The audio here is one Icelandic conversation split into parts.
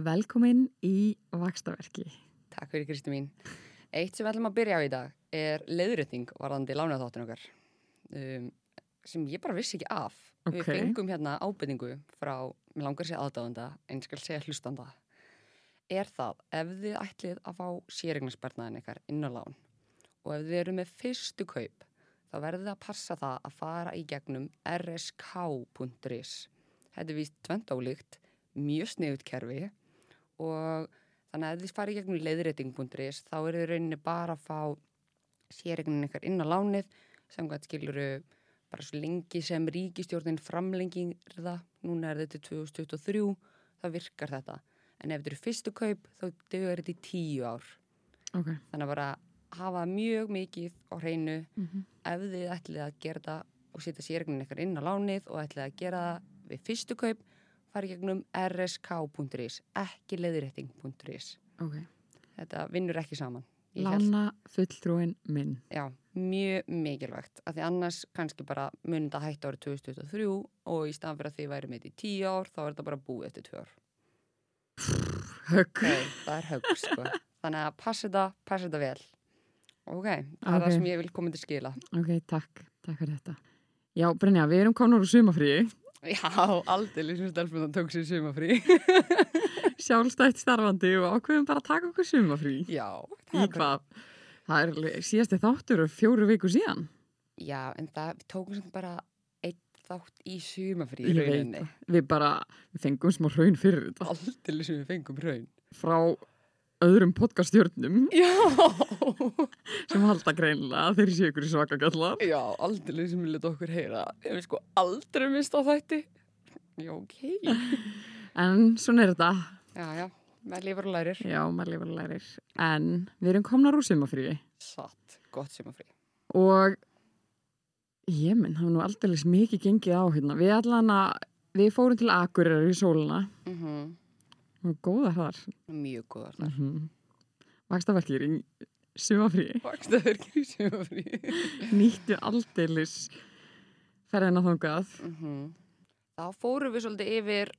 Velkomin í Vakstaverki. Takk fyrir Kristi mín. Eitt sem við ætlum að byrja á í dag er leiðrétting varðandi lánaþáttin okkar um, sem ég bara vissi ekki af. Ok. Við fengum hérna ábyrningu frá, mér langar að segja aðdáðanda, en ég skal segja hlustanda. Er það ef þið ætlið að fá sérignarspartnaðin ykkar inn á lán og ef þið eru með fyrstu kaup þá verður þið að passa það að fara í gegnum rsk.is. Þetta er víst tvent ólíkt, mjög sniðut kerfi og þannig að ef þið farið gegnum leiðrétting.is þá eru þið rauninni bara að fá sérregnin ykkar inn á lánið sem hvað skiluru bara svo lengi sem ríkistjórnin framlengir það, núna er þetta 2023, þá virkar þetta. En ef þetta eru fyrstu kaup þá dögur þetta í tíu ár. Ok. þannig að bara hafa mjög mikið á hreinu. Mm ef þið ætlið að gera það og setja sérregnin ykkar inn á lánið og ætlið að gera það við fyrstu kaup farið gegnum rsk.is ekki leiðrétting.is Ok. þetta vinnur ekki saman Ég held- Lána fulltrúin minn. Já, mjög mikilvægt af því annars kannski bara munið að hætta árið 2023 og í staðan fyrir að þið væri með þetta í 10 ár þá er þetta bara búið eftir 2 ár Högg. Nei, það er högg sko þannig að passa þetta, passa þetta vel Ok, það er Ok. það sem ég vil koma til skila Ok, takk. Takk fyrir þetta. Já, Brynja, við erum komin úr sumafríi. Já, aldrei sem stelpunum tók sér sumafrí Sjálfstætt starfandi og ákveðum bara að taka okkur sumafrí. Já, Í hvað? Það er síðasti þáttur og fjóru viku síðan. Já, en það við tókum sem bara einn þátt í sumafrí í rauninni það. Við bara, við fengum smá raun fyrir þetta. Aldrei sem við fengum raun Frá öðrum podcaststjörnum Já sem halda greinilega að þeir séu ykkur í svaka gallar. Já, aldrei sem við leta okkur heyra. Ég við sko aldrei mist á þætti. Já, ok. En svona er þetta. Já, já, með lifur og lærir. Já, maður lifur og lærir. En við erum komnar úr sumafríi. Satt, gott sumafrí. Og ég minn, það var nú aldrei mikið gengið á hérna. Við allan að, við fórum til Akureyrar í sóluna. Mm Og góða þar. Mjög góðar þar. Mm -hmm. Vakstaverkir í sumafríi. Vakstaður ekki í sumafrí. Nýttu aldeilis ferðina þangað. mm Þá fórum við svolítið yfir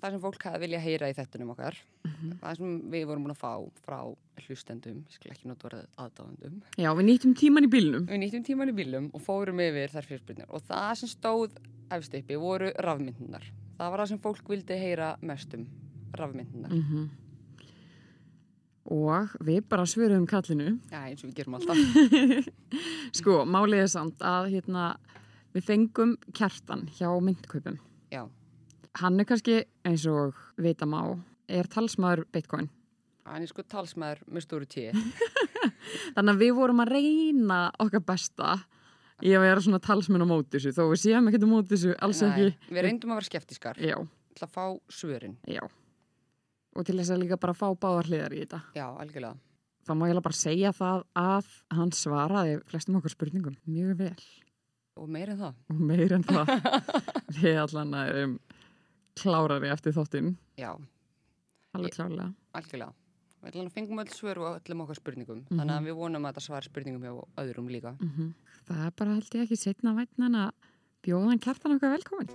það sem fólk hafi vilja heyra í þettunum okkar. Það sem við vorum búin að fá frá hlustendum, ég skal ekki nota orðið aðdáðendum. Já, við nýttum tíman í bílnum. Við nýttum tíman í bílum og fórum yfir þær fyrirspurnir og það sem stóð efst uppi voru rafmyndunar. Það var það sem fólk vildi heyra mest rafmyndunar. Mm Og við bara svöruðum kallinu. Já, eins og við gerum alltaf. Sko, málið er samt að hérna, við fengum kjartan hjá myndkaupum. Já, Hann er kannski, eins og vita má, er talsmaður Bitcoin. hann er sko talsmaður með stóru tíu. Þannig að við vorum að reyna okkar besta í að vera svona talsmenn á móti þessu. Þó við séum ekkert á móti þessu, alls ekki. Við reyndum að vera skeptiskar Já, til að fá svörin. já. Og til þess að líka bara fá báðar hliðar í þetta. Já, algjörlega. þá má ég bara segja það að hann svaraði flestum okkar spurningum mjög vel Og meira en það. og meir en það við allan erum klárari eftir þáttinn Já, alveg klárlega algjörlega. Við að fengum öll svör og öllum okkar spurningum. Mhm. Þannig að við vonum að þetta svar spurningum hjá öðrum líka. mm það er bara held ég ekki setna vætna en að bjóðan kjartan okkar velkomin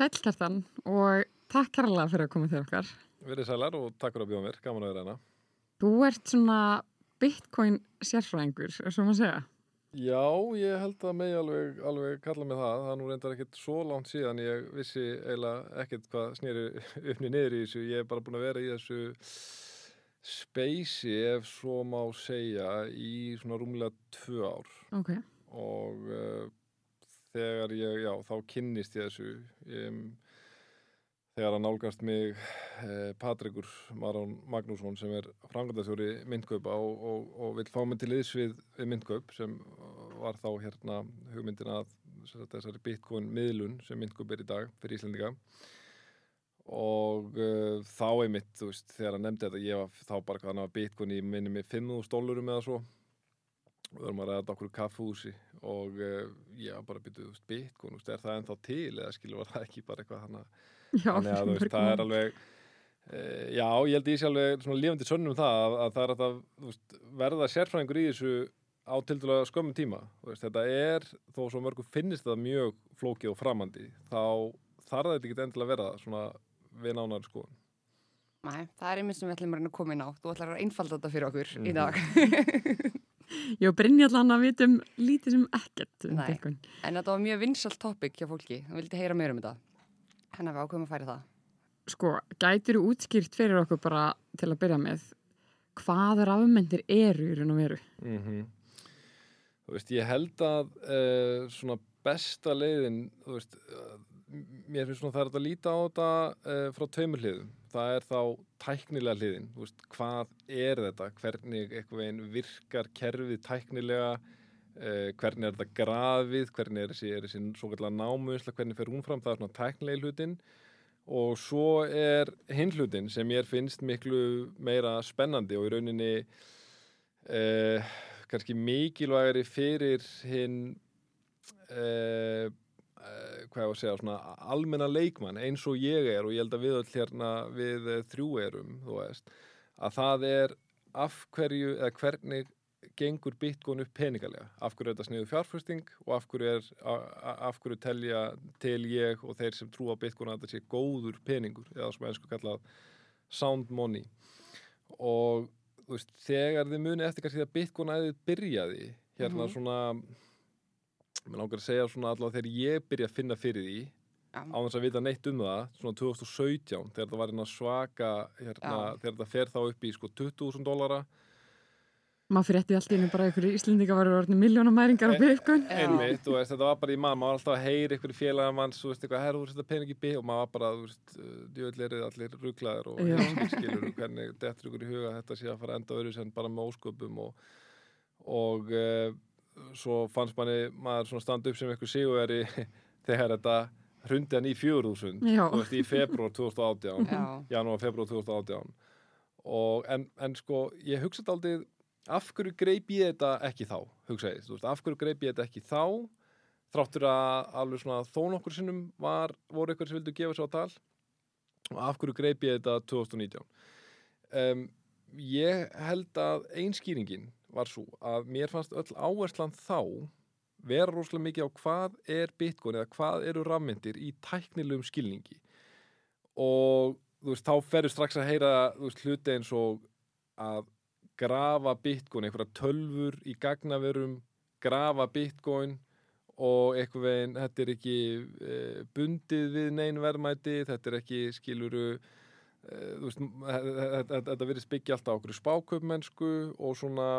Sæll kjartan og takk kærlega fyrir að koma til okkar Verið sælar og takk fyrir að bjóða mér, gaman að vera hérna. Þú ert svona bitcoin sérfræðingur, er svo maður að segja. Já, ég held að megi alveg, alveg kalla mig það. Það nú reyndar ekkert svo langt síðan ég vissi eiginlega ekkert hvað snýri uppni niður í þessu. Ég er bara búin að vera í þessu speysi, ef svo má segja, í svona rúmlega tvö ár. Ok. Og uh, þegar ég, já, þá kynnist ég þessu. Ég, þegar að nálgast mig eh, Patrikur Marón Magnússon sem er frangandastjóri myndkaupa og, og, og vil fá mig til liðs við, við myndkaup sem var þá hérna hugmyndin að þessari bitcoin miðlun sem myndkaup er í dag fyrir Íslandika og uh, þá einmitt, þú veist, þegar hann nefndi þetta ég var þá bara hvað hann var bitcoin í minni með 5.000 dólarum eða svo við erum að ræða okkur í kaffhúsi og uh, ég var bara þú veist, bitcoin, þú veist, er það ennþá til eða skilur var það ekki bara eitthvað hann að Já, þannig að veist, það er alveg E, já, ég held ég sé alveg svona lifandi sönnum það að, að það er að það, veist, verða sérfræðingur í þessu á tildulega skömmum tíma. Veist, þetta er, þó svo mörgum finnist það mjög flókið og framandi, þá þarf þetta ekki endilega að vera svona við nánar skoðun. Nei, það er einmitt sem við ætlum að að koma inn á. Þú ætlar að einfalda þetta fyrir okkur í Mhm. dag. Ég og Brynja allan að vitum lítið sem ekkert um. Bitcoin. en þetta var mjög vinsalt topic hjá fólki. Það vildi heyra meira um þetta. Hennar við ákveðum að færa það. Sko, gætir þú útskýrt fyrir okkur bara til að byrja með hvað rafmyndir eru í raun og veru? Mm Þú veist, ég held að uh, svona besta leiðin, þú veist, uh, mér finnst svona það er að líta á þetta uh, frá tveimur hliðum. Það er þá tæknilega hliðin, veist, hvað er þetta, hvernig virkar kerfið tæknilega, uh, hvernig er þetta grafið, hvernig er þessi, þessi svo kallar námuðsla, hvernig fer hún fram, það er svona tæknilega hlutin. Og svo er hinn hlutin sem mér finnst miklu meira spennandi og í rauninni uh, kannski mikilvægari fyrir hinn uh, hvað ég var að segja svona almenna leikmann eins og ég er og ég held að við öll hérna við eh, þrjú erum þú veist að það er af hverju eða hvernig gengur Bitcoin upp peningalega af hverju er þetta sniðu fjárfæsting og af hverju, er, af hverju telja til ég og þeir sem trúa á Bitcoin að þetta sé góður peningur eða sem einsku kallað sound money og þú veist, þegar þið muni eftir kannski að Bitcoin æðið byrjaði hérna Mhm. svona mér langar að segja svona allavega þegar ég byrja að finna fyrir því Já. á þess að vita neitt um það svona 2017 þegar það var hérna svaka hérna, Já. þegar það fer þá upp í sko 20.000 dólara Maður fyrir eftir allt í einu bara einhverju Íslendinga varu orðinu miljónamæringar á Bitcoin. Já. einmitt, þú veist, þetta var bara í mann, maður var alltaf að heyra félagar manns, þú veist, eitthvað, herru, þú veist, þetta pening í bygg og maður var bara, þú veist, djöðl er allir rugglaðir og skilur hvernig dettur ykkur í huga þetta sé að fara enda öðru sem bara með ósköpum og, og uh, svo fannst manni maður standa upp sem eitthvað sigurveri þegar þetta hrundi hann í 4000 Já. þú veist, í februar 2018 Já. janúar, februar 2018 og en, en sko, ég hugsa þetta aldrei af hverju greip ég þetta ekki þá hugsa ég, þú veist, af hverju greip ég þetta ekki þá þráttur að alveg svona þó nokkur sinnum var, voru eitthvað sem vildu gefa sér á tal og af hverju greip ég þetta 2019 um, ég held að einskýringin var svo að mér fannst öll áherslan þá vera rosalega mikið á hvað er bitcoin eða hvað eru rafmyndir í tæknilegum skilningi. Og þú veist, þá ferur strax að heyra þú veist, hluti eins og að grafa bitcoin, einhverja tölfur í gagnaverum, grafa bitcoin og eitthvað veginn, þetta er ekki e, bundið við neyn verðmæti, þetta er ekki skiluru e, þú veist, þetta, verið byggja alltaf okkur spákaupmennsku og svona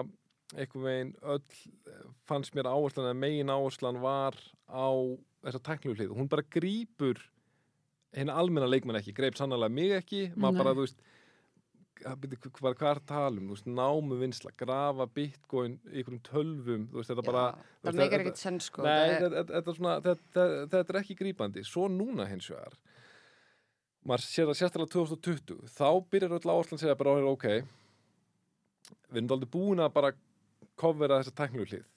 eitthvað veginn öll eh, fannst mér áherslan að megin áherslan var á þessa tæknilegu hlið hún bara grípur hérna almenna leikmenn ekki, greip sannlega mig ekki. Maður bara, þú veist að hvað, er talum, þú veist, námu vinsla grafa bitcoin í einhverjum tölvum þú veist, þetta bara Já, þú það meikar ekkert senn sko. Þetta, er ekki grípandi. Svo núna hins vegar maður sér það sérstaklega 2020 þá byrjar öll áherslan að segja bara ok við erum aldrei búin að bara kofvera þessa tæknilu hlið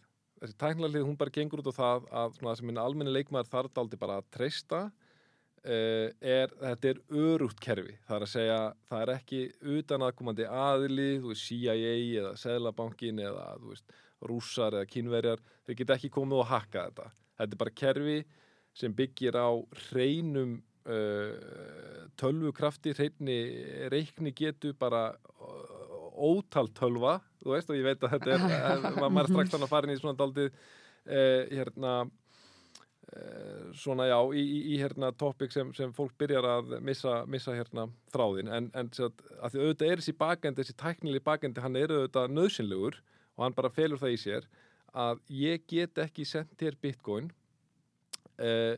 þessi tæknilega hlið hún bara gengur út á það að svona, það sem minn almenni leikmaður þarf aldrei bara að treysta uh, er, þetta er örugt kerfi. Það er að segja, það er ekki utan aðkomandi aðili, þú veist CIA eða Seðlabankin eða veist rússar eða kínverjar þeir geta ekki komið og hakka þetta. Þetta er bara kerfi sem byggir á hreinum uh, tölvukrafti hreinni reikni getu bara uh, ótal tölva þú veist og ég veit að þetta er eh, ma- maður er strax þannig að fara inn í svona daldið uh, hérna uh, svona já í, í, í hérna topic sem, sem fólk byrjar að missa, missa hérna þráðin en, en sagt, að því auðvitað er þessi bakendi þessi tæknilegi bakendi hann er auðvitað nöðsynlegur og hann bara felur það í sér að ég get ekki sendt þér bitcoin uh,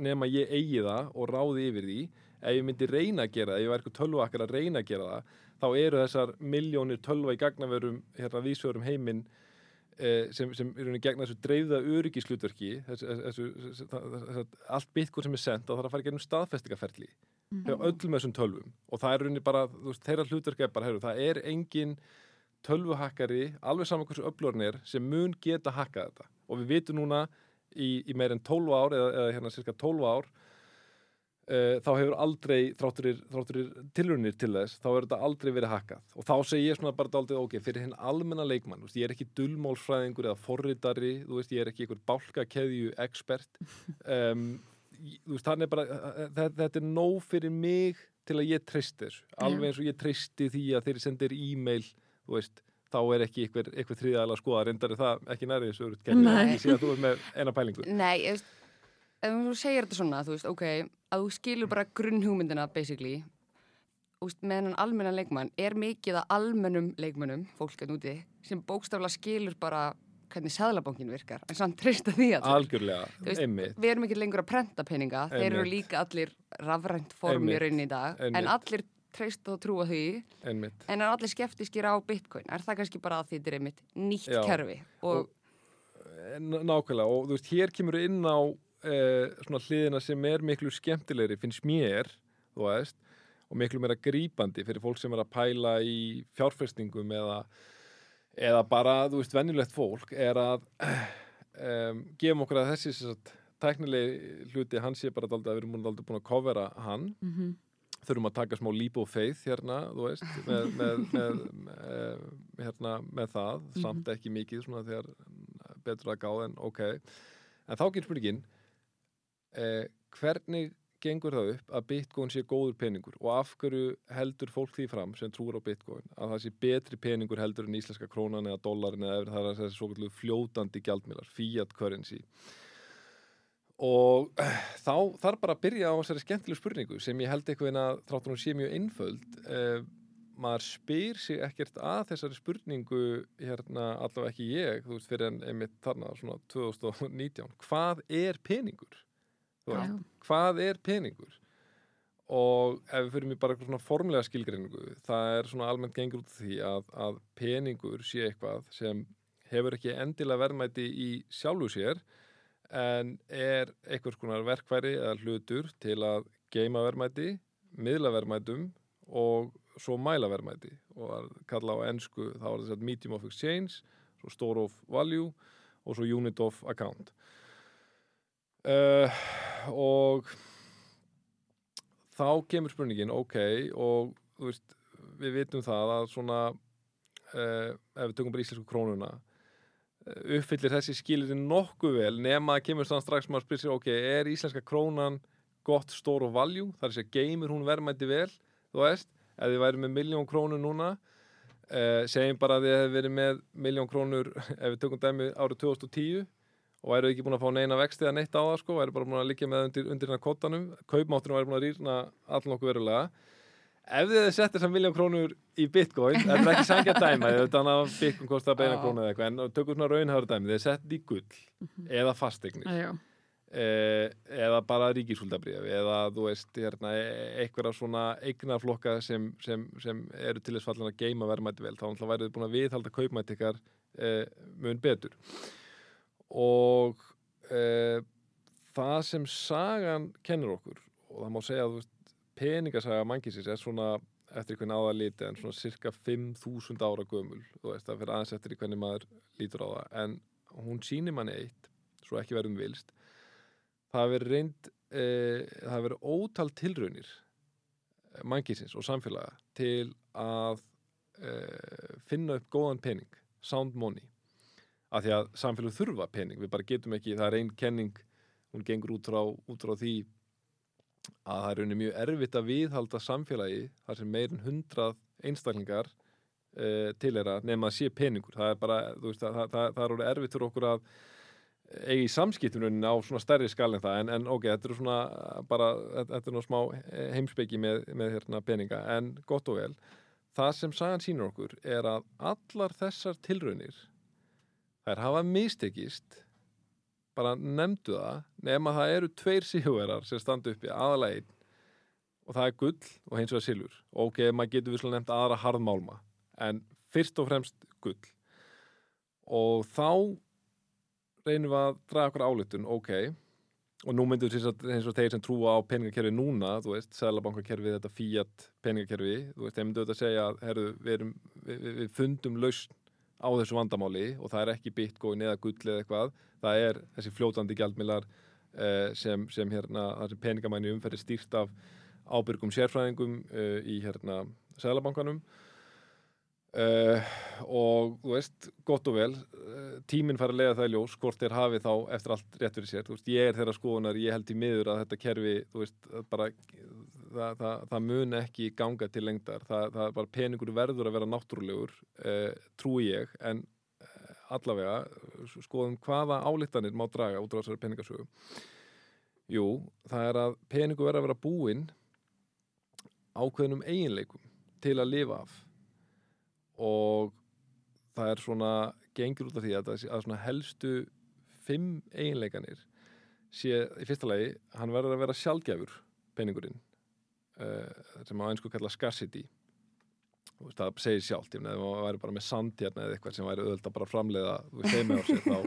nema ég eigi það og ráði yfir því. Ef ég myndi reyna að gera það, ef ég væri eitthvað tölvakkar að reyna að gera það, þá eru þessar miljónir tölva í gagnaverum hérna vísverum heiminn eh, sem, sem eru gegna þessu dreifða öryggislutverki þessu, þessu, þessu, allt bitcoin sem er sendt þá þarf að fara í gegnum staðfestingaferli hjá öllum þessum tölvum. Og það er bara, veist, þeirra hlutverk er bara, heyrðu, það er engin tölvuhakkari, alveg saman hversu er, sem mun geta hakkað þetta. Og við vitum núna í, í meir en 12 ár eða, eða hérna cirka 12 ár þá hefur aldrei þrátturir, tilrunir til þess, þá hefur þetta aldrei verið hackað. Og þá segi ég svona bara daldið ok, fyrir hinn almenna leikmann, veist, ég er ekki dullmálsfræðingur eða forritari, þú veist, ég er ekki einhver bálkakeðju expert. Um, veist, er bara þetta, þetta er nóg fyrir mig til að ég treysti þessu, alveg eins og ég treysti því að þeir sendir e-mail, þú veist þá er ekki einhver, einhver þriðaðala að skoða reyndar er það ekki nærið þessu ég sé að þú er með eina pælingu. Nei, ég veist, ef þú segir þetta svona, þú veist, ok, að þú skilur bara grunnhugmyndina, basically, veist, með hennan almennan leikmann, er mikið að almennum leikmönnum, fólk að núti, sem bókstaflega skilur bara hvernig seðlabankin virkar, en samt treysta því að algjörlega, veist, einmitt við erum ekki lengur að prenta peninga, þeir eru Einmitt. líka allir rafrænt form í Einmitt. rauninni í dag, en Einmitt. allir treysta og trúa því, einmitt en er allir skeptiskir á bitcoin, er það kannski bara að þetta er einmitt nýtt Já. kerfi og, N- Nákvæmlega og þú veist, hér kemur inn á eh, svona hliðina sem er miklu skemmtilegri, finnst mér, þú veist, og miklu meira grípandi fyrir fólk sem er að pæla í fjárfestingum eða, eða bara, þú veist, venjulegt fólk, er að um, gefum okkur að þessi sem sagt, tæknilegi hluti, hann sé bara daldið að við erum daldið búin að kofera hann, Mhm. þurfum að taka smá leap of faith hérna, þú veist, með, með, með, með, hérna, með það, samt ekki mikið svona þegar betur að gáða en ok. En þá getur spurningin, eh, hvernig gengur það upp að bitcoin sé góður peningur og af hverju heldur fólk því fram sem trúur á bitcoin að það sé betri peningur heldur en íslenska krónan eða dollarin eða evri, það er þessi svo kallu fljótandi gjaldmiðlar, fiat currency? Og þá þarf bara að byrja á þessari skemmtilegu spurningu sem ég held eitthvað en að þráttur hún sé mjög einföld. Eh, maður spyr sig ekkert að þessari spurningu hérna allavega ekki ég þú veist fyrir en einmitt þarna svona 2019 hvað er peningur veist, Já. hvað er peningur? Og ef við fyrir mig bara eitthvað svona formlega skilgreiningu það er svona almennt gengur út því að, að peningur sé eitthvað sem hefur ekki endilega verðmæti í sjálfu sér en er einhvers konar verkfæri eða hlutur til að geima verðmæti, miðla verðmætum og svo mæla verðmæti. Og að kalla á ennsku þá er þess að medium of exchange, svo store of value og svo unit of account. Uh, og þá kemur spurningin ok og veist við vitum það að svona uh, ef við tökum bara íslensku krónuna eh, uppfyllir þessi skilir nokkuð vel nema að kemur þannig strax maður spyrir sér ok, er íslenska krónan gott stór og valjú, þar er sér geymir hún verðmætti vel, þú veist? Ef þið væri með miljón krónur núna uh, segjum bara að þið hefði verið með miljón krónur ef við tökum dæmi árið 2010 og væru ekki búin að fá neina vexti eða neitt á það sko, væru bara búin að liggja með undir, undir hérna kottanum, kaupmáttunum væri búin að rýrna allan okkur verulega. Ef þið hefði sett þessar miljón krónur í bitcoin, það er ekki sangja dæma þannig að bitcoin kostar beina Já. krónu eða eitthvað en tökum svona raunhæður dæmi, þið sett í gull eða fasteignir. Já, eh, eða bara ríkisúldabrif eða þú veist, hérna, einhverja svona eignarflokka sem, sem, sem eru til þess fallin að geima verðmætti vel, þá náttúrulega værið búin að viðhalda kaupmætti ykkar eh, mun betur og eh, það sem sagan kennir okkur og það má segja að peningasaga mannkísins er svona eftir hvernig á það liti en svona cirka 5.000 ára gömul þú veist, það fyrir aðeins eftir hvernig maður lítur á það. En hún sýnir manni eitt svo ekki verðum vilst það verið reynd e, það verið ótal tilraunir mannkísins og samfélaga til að e, finna upp góðan pening sound money af því að samfélag þurfa pening. Við bara getum ekki, það er einn kenning hún gengur út frá, út frá því að það er rauninni mjög erfitt að viðhalda samfélagi þar sem meirinn hundrað einstaklingar uh, til er að nema að sé peningur. Það er bara, veist, það, það, það, það er orðið erfitt fyrir okkur að eigi samskiptunum á svona stærri skal en það. En, en ok, þetta er svona bara, þetta er nú smá heimsbyggi með, með hérna peninga, en gott og vel það sem sagan sýnir okkur er að allar þessar tilraunir þær hafa mistekist. Bara nefndu það nema það eru tveir sigurverar sem standa uppi aðalega einn og það er gull og hins vegar silfur. Ok, maður getur visslega nefnt aðra harðmálma en fyrst og fremst gull. Og þá reynum við að draga okkur álutun, ok. Og nú þess að eins og þeir sem trúa á peningakerfi núna, þú veist, sælabankakerfi þetta fíat peningakerfi, þú veist, þeir myndu auðvitað að segja, herru, við, við, við, við fundum lausn á þessu vandamáli og það er ekki bitcoin eða gull eða eitthvað, það er þessi fljótandi gjaldmiðlar uh, sem, sem hérna, peningamæni umferði stýrt af ábyrgum sérfræðingum uh, í hérna Sælabankanum uh, og þú veist, gott og vel uh, tíminn fara að lega það í ljós hvort þeir hafi þá eftir allt rétt fyrir sér. Þú veist, ég er þeirra skoðunar, ég held í miður að þetta kerfi, þú veist, bara það, það, það mun ekki ganga til lengdar, það, er bara peningur verður að vera náttúrulegur, uh, trúi ég en uh, allavega skoðum hvaða álíktanir má draga út á þessari peningasögu. Jú, það er að peningur verður að vera búinn ákveðnum eiginleikum til að lifa af. Og það er svona gengur út af því að, að helstu fimm eiginleikanir sé í fyrsta lagi hann verður að vera sjálfgæfur peningurinn sem á einsku kalla scarcity. Veist, það segir sjálft ef maður væri bara með sand hérna eða eitthvað sem væri auðvitað bara framleiða veist, heima á sér þá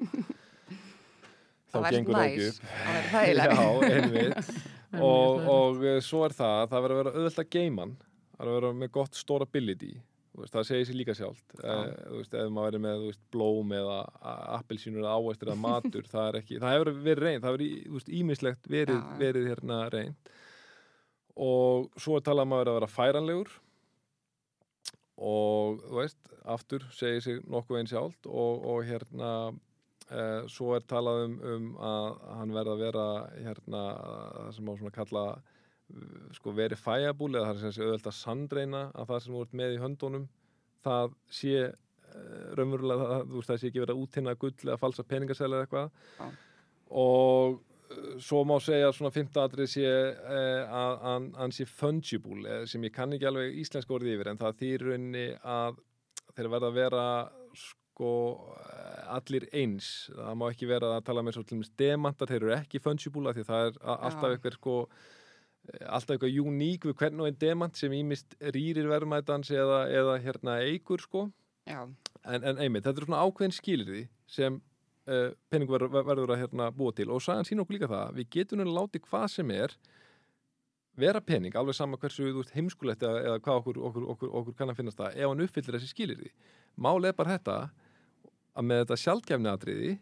þá gengur það ekki upp. Það væri einmitt. Og, og eh, svo er það að það verður að vera auðvitað að geiman það verður að vera með gott storability. Veist, það segir sér líka sjálft. Já. eh, veist, ef maður er með veist, blóm eða appelsínur eða ávæstir eða matur það er ekki, það hefur verið reynd það hefur ímislegt verið, verið hérna reynd og svo er talað um að vera færanlegur og þú veist, aftur segir sig nokkuð einn sjálft og, og hérna eh, svo er talað um, um að hann verða að vera hérna það sem má svona kalla sko verifiable eða það er sem sé auðvitað að sandreina að það sem ert með í höndunum það sé uh, raunverulega það, þú veist það sé ekki verið að útinna gull eða falsa peningasæli eða eitthvað Já. og svo má segja svona fymta atrið sé uh, að hann, sé fungible eh, sem ég kann ekki alveg íslenska orðið yfir en það þýr rauninni að þeir verða að vera sko eh, allir eins. Það má ekki vera að tala með svo til dæmis demantar, þeir eru ekki fungible því það er alltaf Já. eitthvað sko eh, alltaf eitthvað uník við hvern og einn demant sem ímist rýrir verðmætans eða, eða hérna eigur sko. En, en einmitt, þetta er svona ákveðin skilirði sem uh, peningur verður, verður að hérna, búa til. Og sagan sína okkur líka það við getum nú látið hvað sem er vera pening, alveg sama hversu þú veist, heimskulegt eða, eða hvað okkur, okkur, okkur, okkur kann að finnast það, ef hann uppfyllir þessi skilirði málið er bara þetta að með þetta sjálfgefni atriði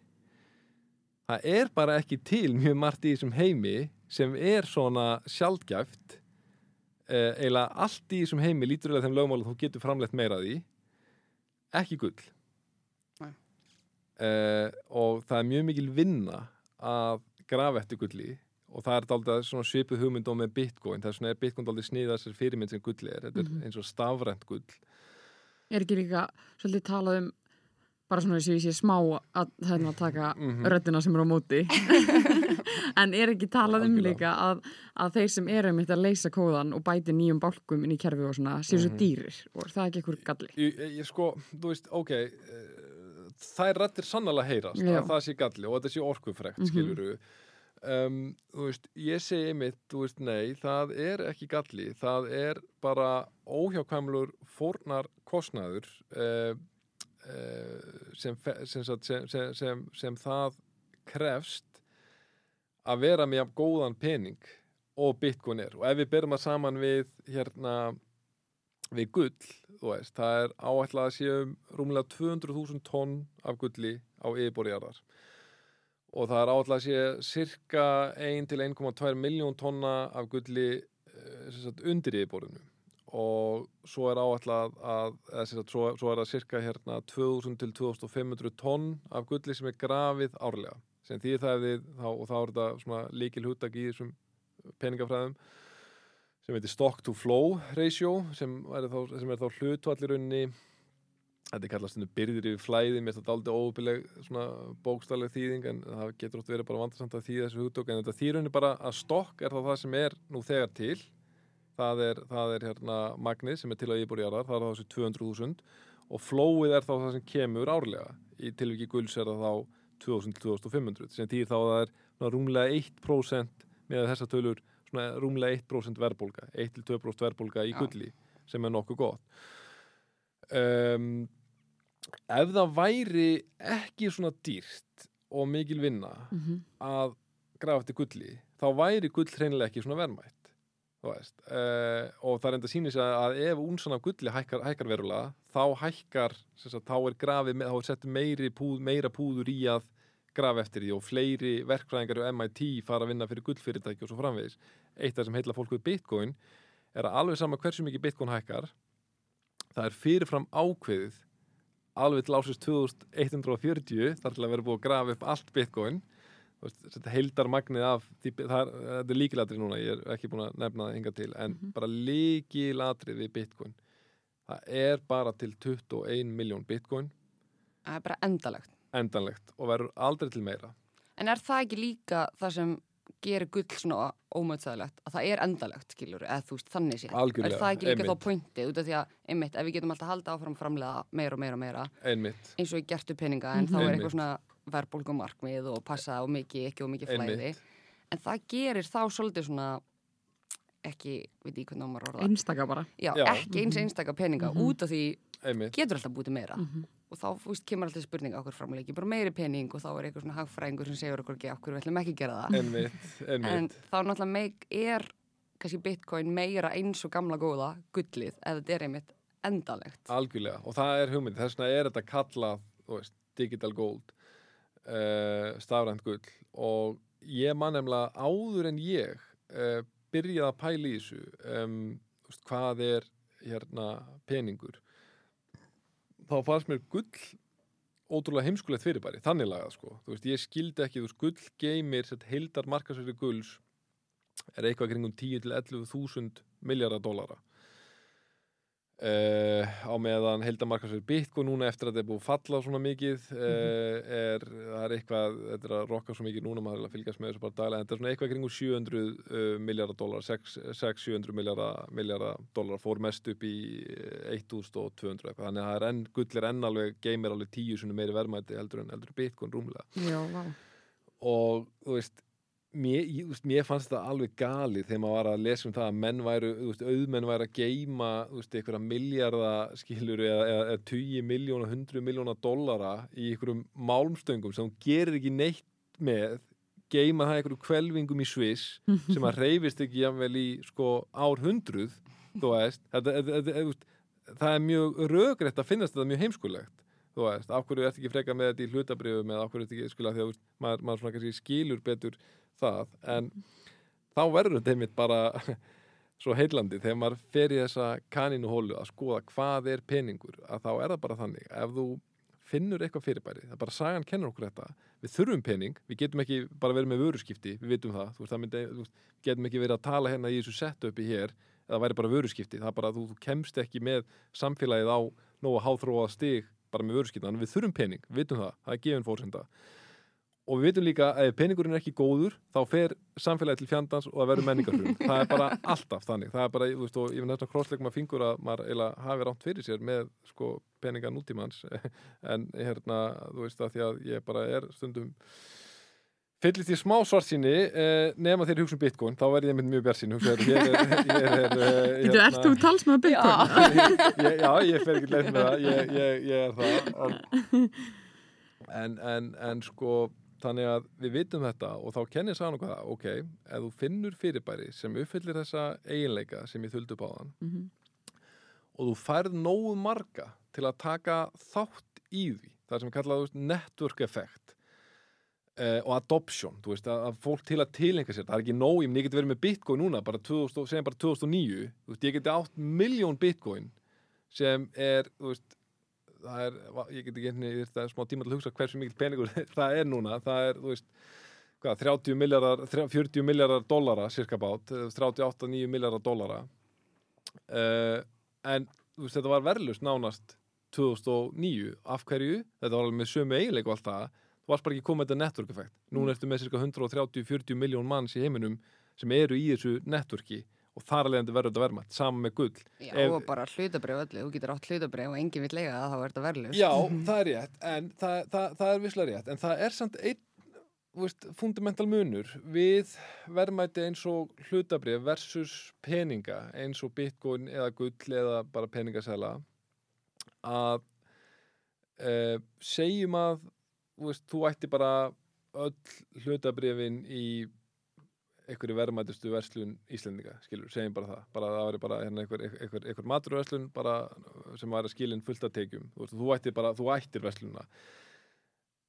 það er bara ekki til mjög margt í þessum heimi sem er svona sjálfgæft eh, eiginlega allt í þessum heimi lítur eða þeim lögmálum þú getur framleitt meira því. Ekki gull. Uh, og það er mjög mikil vinna að grafa eftir gulli og það er dálítið svona svipuð hugmynd á með bitcoin, það er svona er bitcoin dálítið sniða þessar fyrirmynd sem gulli er, þetta er Mhm. eins og stafrænt gull Er ekki líka svolítið talað um bara svona þess að ég sé smá að hérna taka Mhm. röddina sem eru á móti en er ekki talað um líka að, að þeir sem eru mitt að leysa kóðan og bæti nýjum bálkum inn í kerfi og svona séu svo Mhm. dýrir og er það ekki einhver galli ég, ég, sko, þú veist, ok uh, þær rættir sannlega heyrast Já. að það sé galli og þetta sé orkufrekt mm Mhm. skiluru um, þú veist, ég segi einmitt þú veist, nei, það er ekki galli það er bara óhjákvæmlur fórnar kostnaður uh, uh, sem, fe- sem, sem, sem, sem, það krefst að vera með góðan pening og bitcoin er og ef við berum það saman við hérna við gull, þú veist, það er áætlað að séum rúmlega 200.000 tonn af gulli á yfirborðjarðar og það er áætlað að sé cirka 1 til 1,2 miljón tonna af gulli eh, sagt, undir yfirborðinu. Og svo er áætlað að eða, sagt, svo, svo er það cirka hérna 2000 til 2500 tonn af gulli sem er grafið árlega sem því það er við, þá, og þá er þetta líkil húttak í þessum peningafræðum sem heitir stock to flow ratio sem er þá, þá hlutvall í rauninni. Þetta er kallast byrðir yfir flæði. Mér þetta aldrei svona bókstalleg þýðing en það getur oft verið bara vandarsamt að þýða þessu hugtök. En þetta þýr rauninni bara að stokk er þá það sem er nú þegar til. Það er, það er hérna magnið sem er til að íbúrjarðar, það er þá þessi 200.000 og flowið er þá það sem kemur árlega. Í tilviki gulls er það þá 2000-2500 sem þýr þá að það er rúmlega 1% með þessa tölur svona rúmlega 1% verðbólga 1-2% verðbólga í Já. gulli sem er nokkuð gott um, ef það væri ekki svona dýrt og mikil vinna mm -hmm. að grafa eftir gulli þá væri gull hreinlega ekki svona verðmætt uh, og það er enda sýnir sig að ef únsan af gulli hækkar, hækkar verulega þá hækkar sagt, þá er grafið, þá er sett meiri púð, meira púður í að graf eftir því og fleiri verkfræðingar og MIT fara að vinna fyrir gullfyrirtæki og svo framvegis. Eitt af það sem heitla fólk við Bitcoin er að alveg sama hversu mikið Bitcoin hækkar, það er fyrirfram ákveðið alveg til ásins 2140 þar til að vera búið að grafa upp allt Bitcoin þetta heildar magnið af því, það er, þetta er líkilatri núna ég er ekki búin að nefna það hinga til en Mhm. bara líkilatri við Bitcoin það er bara til 21 miljón Bitcoin Það er bara endalegt. Endanlegt og verður aldrei til meira En er það ekki líka það sem gerir gull svona ómöðsæðilegt að það er endalegt, skiljur, eða þú veist, þannig sé. Algjörlega, Er það ekki líka einmitt. þá pointið, út af því að, einmitt, ef við getum alltaf haldið áfram að framlega meira og meira og meira, einmitt, eins og í gertu peninga, en Mhm. þá er Einmitt. eitthvað svona verðbólgumarkmið og passa á mikið, ekki og mikið flæði. einmitt En það gerir þá svolítið svona, ekki, veit ég hvernig á maður orða, Einstaka bara. já, Já. ekki eins Mhm. einstaka peninga, Mhm. út af því einmitt, getur alltaf bútið meira. Og þá, veist, kemur alltaf spurning á okkur framleiki, bara meiri pening? Og þá er eitthvað svona hagfræðingur sem segur okkur ekki hverju við ætlum ekki að gera það. einmitt, En einmitt þá náttúrulega meik, er kannski bitcoin meira eins og gamla góða gullið, eða þetta er einmitt endalegt. algjörlega og það er hugmynd, þess vegna er þetta kallað veist, digital gold uh, stafrænt gull. Og ég man nefnilega áður en ég uh, byrjaði að pæla í þessu um, hvað er hérna peningur þá fannst mér gull ótrúlega heimskulegt fyrirbæri, þannig lagað sko. Þú veist, ég skildi ekki, þú veist, gull geymir heildar markasverði gulls er eitthvað kringum 10 til 11 þúsund miljardar dólara Uh, á meðan heldamarkasverð Bitcoin núna eftir að þetta er búið falla svona mikið uh, er, það er eitthvað þetta er að rokka svo mikið núna, maður er að fylgjast með þessu bara daglega, þetta er svona eitthvað kringum 700 uh, miljardar dólar, 6-700 miljardar, dólar fór mest upp í eh, 1200 eitthvað, þannig að það er enn, gull er enn alveg geymir alveg tíu svona meiri verðmæti heldur en heldur Bitcoin rúmlega. Já, og þú veist mér, ég, mér fannst þetta alveg galið þegar maður var að lesa um það að menn væru, auðmenn væru að geima, einhverja miljarda skilur eða, eða, eða 20 miljóna, 100 miljóna dollara í einhverjum málmstöngum sem gerir ekki neitt með geima það einhverju kvelvingum í Sviss sem að reyfist ekki jafnvel í sko ár hundruð það er mjög rögrætt að finnast þetta mjög heimskulegt þú veist, af hverju ertu ekki freka með þetta í hlutabriðum eða af hverju ertu ekki, skilja, því að maður, maður svona kannski skilur betur það, en þá verður þetta einmitt bara svo heillandi þegar maður fer í þessa kanínuhólu að skoða hvað er peningur að þá er það bara þannig, ef þú finnur eitthvað fyrirbæri, það er bara sagan kennur okkur þetta, við þurfum pening við getum ekki bara verið með vöruskipti, við vitum það þú veist, það myndi, veist, getum ekki verið að tala hérna í þessu setupi hér, eða væri bara vöruskipti það er bara að þú, þú kemst ekki með samfélagið á nógu háþróað stig bara með vöruskipti, þannig við þurfum pening, við vitum það það er gefin fórsenda og við vitum líka að ef peningurinn er ekki góður þá fer samfélagið til fjandans og það verður menningarfrun það er bara alltaf þannig. Það er bara, þú veist, og ég finn næstan krossleikum að fingur að maður eiginlega hafi rámt fyrir sér með sko peninga nútímans. En hérna, þú veist að því að ég bara er stundum fyllist í smá svartsýni eh, nema þegar hugsa um bitcoin, þá verð ég mynd mjög er, er eh, Býtu, ert þú talsmaður Bitcoin? ég, já, ég fer ekki leið með það ég, ég, ég er það. En, en, en sko þannig að við vitum þetta og þá kennir sá nokkuð það, ok, ef þú finnur fyrirbæri sem uppfyllir þessa eiginleika sem ég þuldu á þann Mhm. og þú færð nógu marga til að taka þátt í því það sem kallað þú veist, network effect uh, og adoption þú veist, að, að fólk til að tilenga sér það er ekki nóg, ég geti verið með bitcoin núna bara 2000, segjum bara 2009 þú veist, ég geti átt miljón bitcoin sem er, þú veist það er, ég get ekki einni það er smá tíma til að hugsa hversu mikil peningur það er núna, það er, þú veist hvað, 30 miljardar, 40 miljardar dollara cirka bát, 38-9 miljardar dollara. Uh, en þú veist, þetta var verðlust nánast 2009, af hverju? Þetta var alveg með sömu eiginleik og allt það. Þú varst bara ekki komið þetta network effekt núna ertu með cirka 130-40 miljón manns í heiminum sem eru í þessu networki og þar alveg verður þetta verðmætt, saman með gull Já, Ef- og bara hlutabrif öllu, þú getur átt hlutabrif og enginn vill lega það, þá er þetta verðlust. Já, það er rétt, en það, það, það er visslega rétt, en það er samt einn veist, fundamental munur við verðmæti eins og hlutabrif versus peninga eins og bitcoin eða gull eða bara peningasæla að e, segjum að veist, þú ætti bara öll hlutabrifin í einhverju verðmætustu verslun Íslendinga, skilur, segjum bara það. Bara það væri bara hérna, einhver, einhver, einhver maturverslun bara sem væri skilin fullt af tekjum. Þú, veist, þú ættir bara, þú ættir verslunna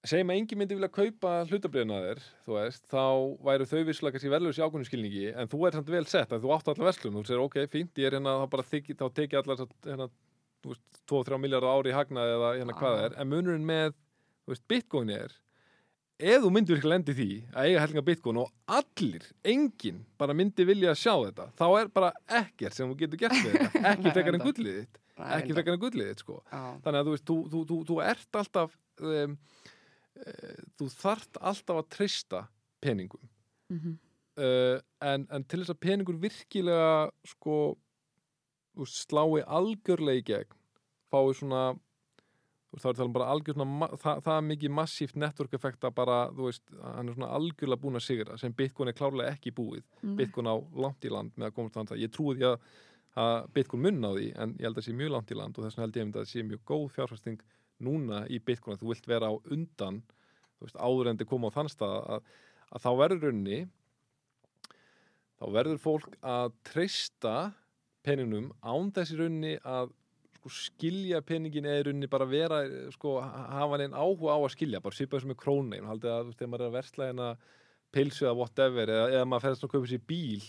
segjum að engin myndi vilja kaupa hlutabriðina þér, þú veist, þá væru þau vissulega kannski verðlaus í ákveðinu skilningi, en þú er samt vel sett að þú áttu allar verslun, þú segir ok, fínt, ég er hérna, þá bara þykki, þá teki allar hérna, þú veist, 2-3 miljardar ári í hagnaði eða hérna hvað það er, en munurinn með, þú veist, bitcoin er, ef þú myndir virkilega lendi því að eiga hellinga bitcoin og allir, enginn, bara myndi vilja sjá þetta, þá er bara ekkert sem þú getur gert með þetta, ekki frekar en gullið þitt, ekki frekar en gullið þitt, sko. Já, þannig að þú veist, þú, þú, þú, þú ert alltaf um, uh, þú þart alltaf að treysta peningum. Mhm. uh, en, en til þess að peningur virkilega sko slái algjörlega í gegn fái svona þá er það bara algjör svona ma- það, það er mikið massíft network effekt að bara, þú veist, hann er svona algjörlega búin að sigra sem Bitcoin er klárlega ekki búið Nei. Bitcoin á langt í land með að komast þannig að ég trúi því að, að Bitcoin munna á því en ég held að það sé mjög langt í land og þess vegna held ég að það sé mjög góð fjárfæsting núna í Bitcoin að þú vilt vera á undan þú veist, áður en þið koma á þann stað að, að þá verður runni þá verður fólk að treysta peningnum án þessi runni að sko, skilja peningin eða í runni bara vera sko, hafa neinn áhuga á að skilja bara svipaði sem með krónin haldið að þú veist, þegar maður er að versla hérna pilsu eða whatever eða, eða maður ferðast að kaupa sér bíl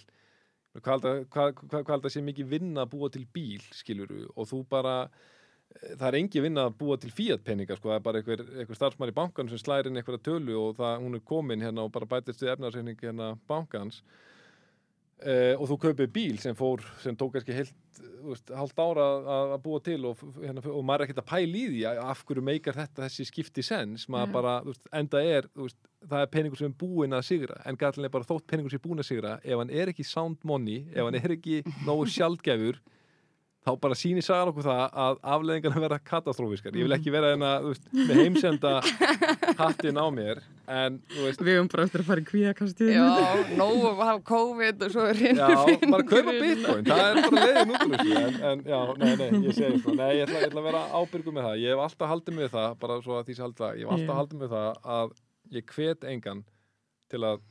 hvað held að, sé mikið vinna að búa til bíl skiluru og þú bara eh, það er engi vinna að búa til Fiat peninga sko, það er bara einhver, einhver starfsmæri í bankan sem slæðir inn einhverja tölu og það, hún er komin hérna og bara bætist við efnarsreikning hérna bankans uh, og þú kaupir bíl sem fór, sem tók kannski heilt, veist, halvt ára að, búa til og, hérna, og maður er ekkert að pæla í því að- af hverju meikar þetta þessi skipti sens, maður Já. bara, veist, enda er, veist, það er peningur sem er búinn að sigra, en er bara þótt peningur sem er búinn að sigra, ef hann er ekki sound money, ef hann er ekki nógu sjaldgæfur, þá bara sýnir sagan okkur það að afleðingarna verða katastrófiskar. Ég vil ekki vera hérna, þú veist, með heimsenda hattin á mér, en, þú veist, Við höfum bara eftir að fara í kvíakastið. Já, nóg að hafa COVID og svo er Já, bara kaupa bitcoin, það er bara leiðin út úr þessu en, en já, nei, nei, ég segi svona Nei, ég ætla, ég ætla að vera ábyrgu með það. Ég hef alltaf haldið með það, bara svo að því sé haldið það Ég hef alltaf haldið með það að ég hvet engan til að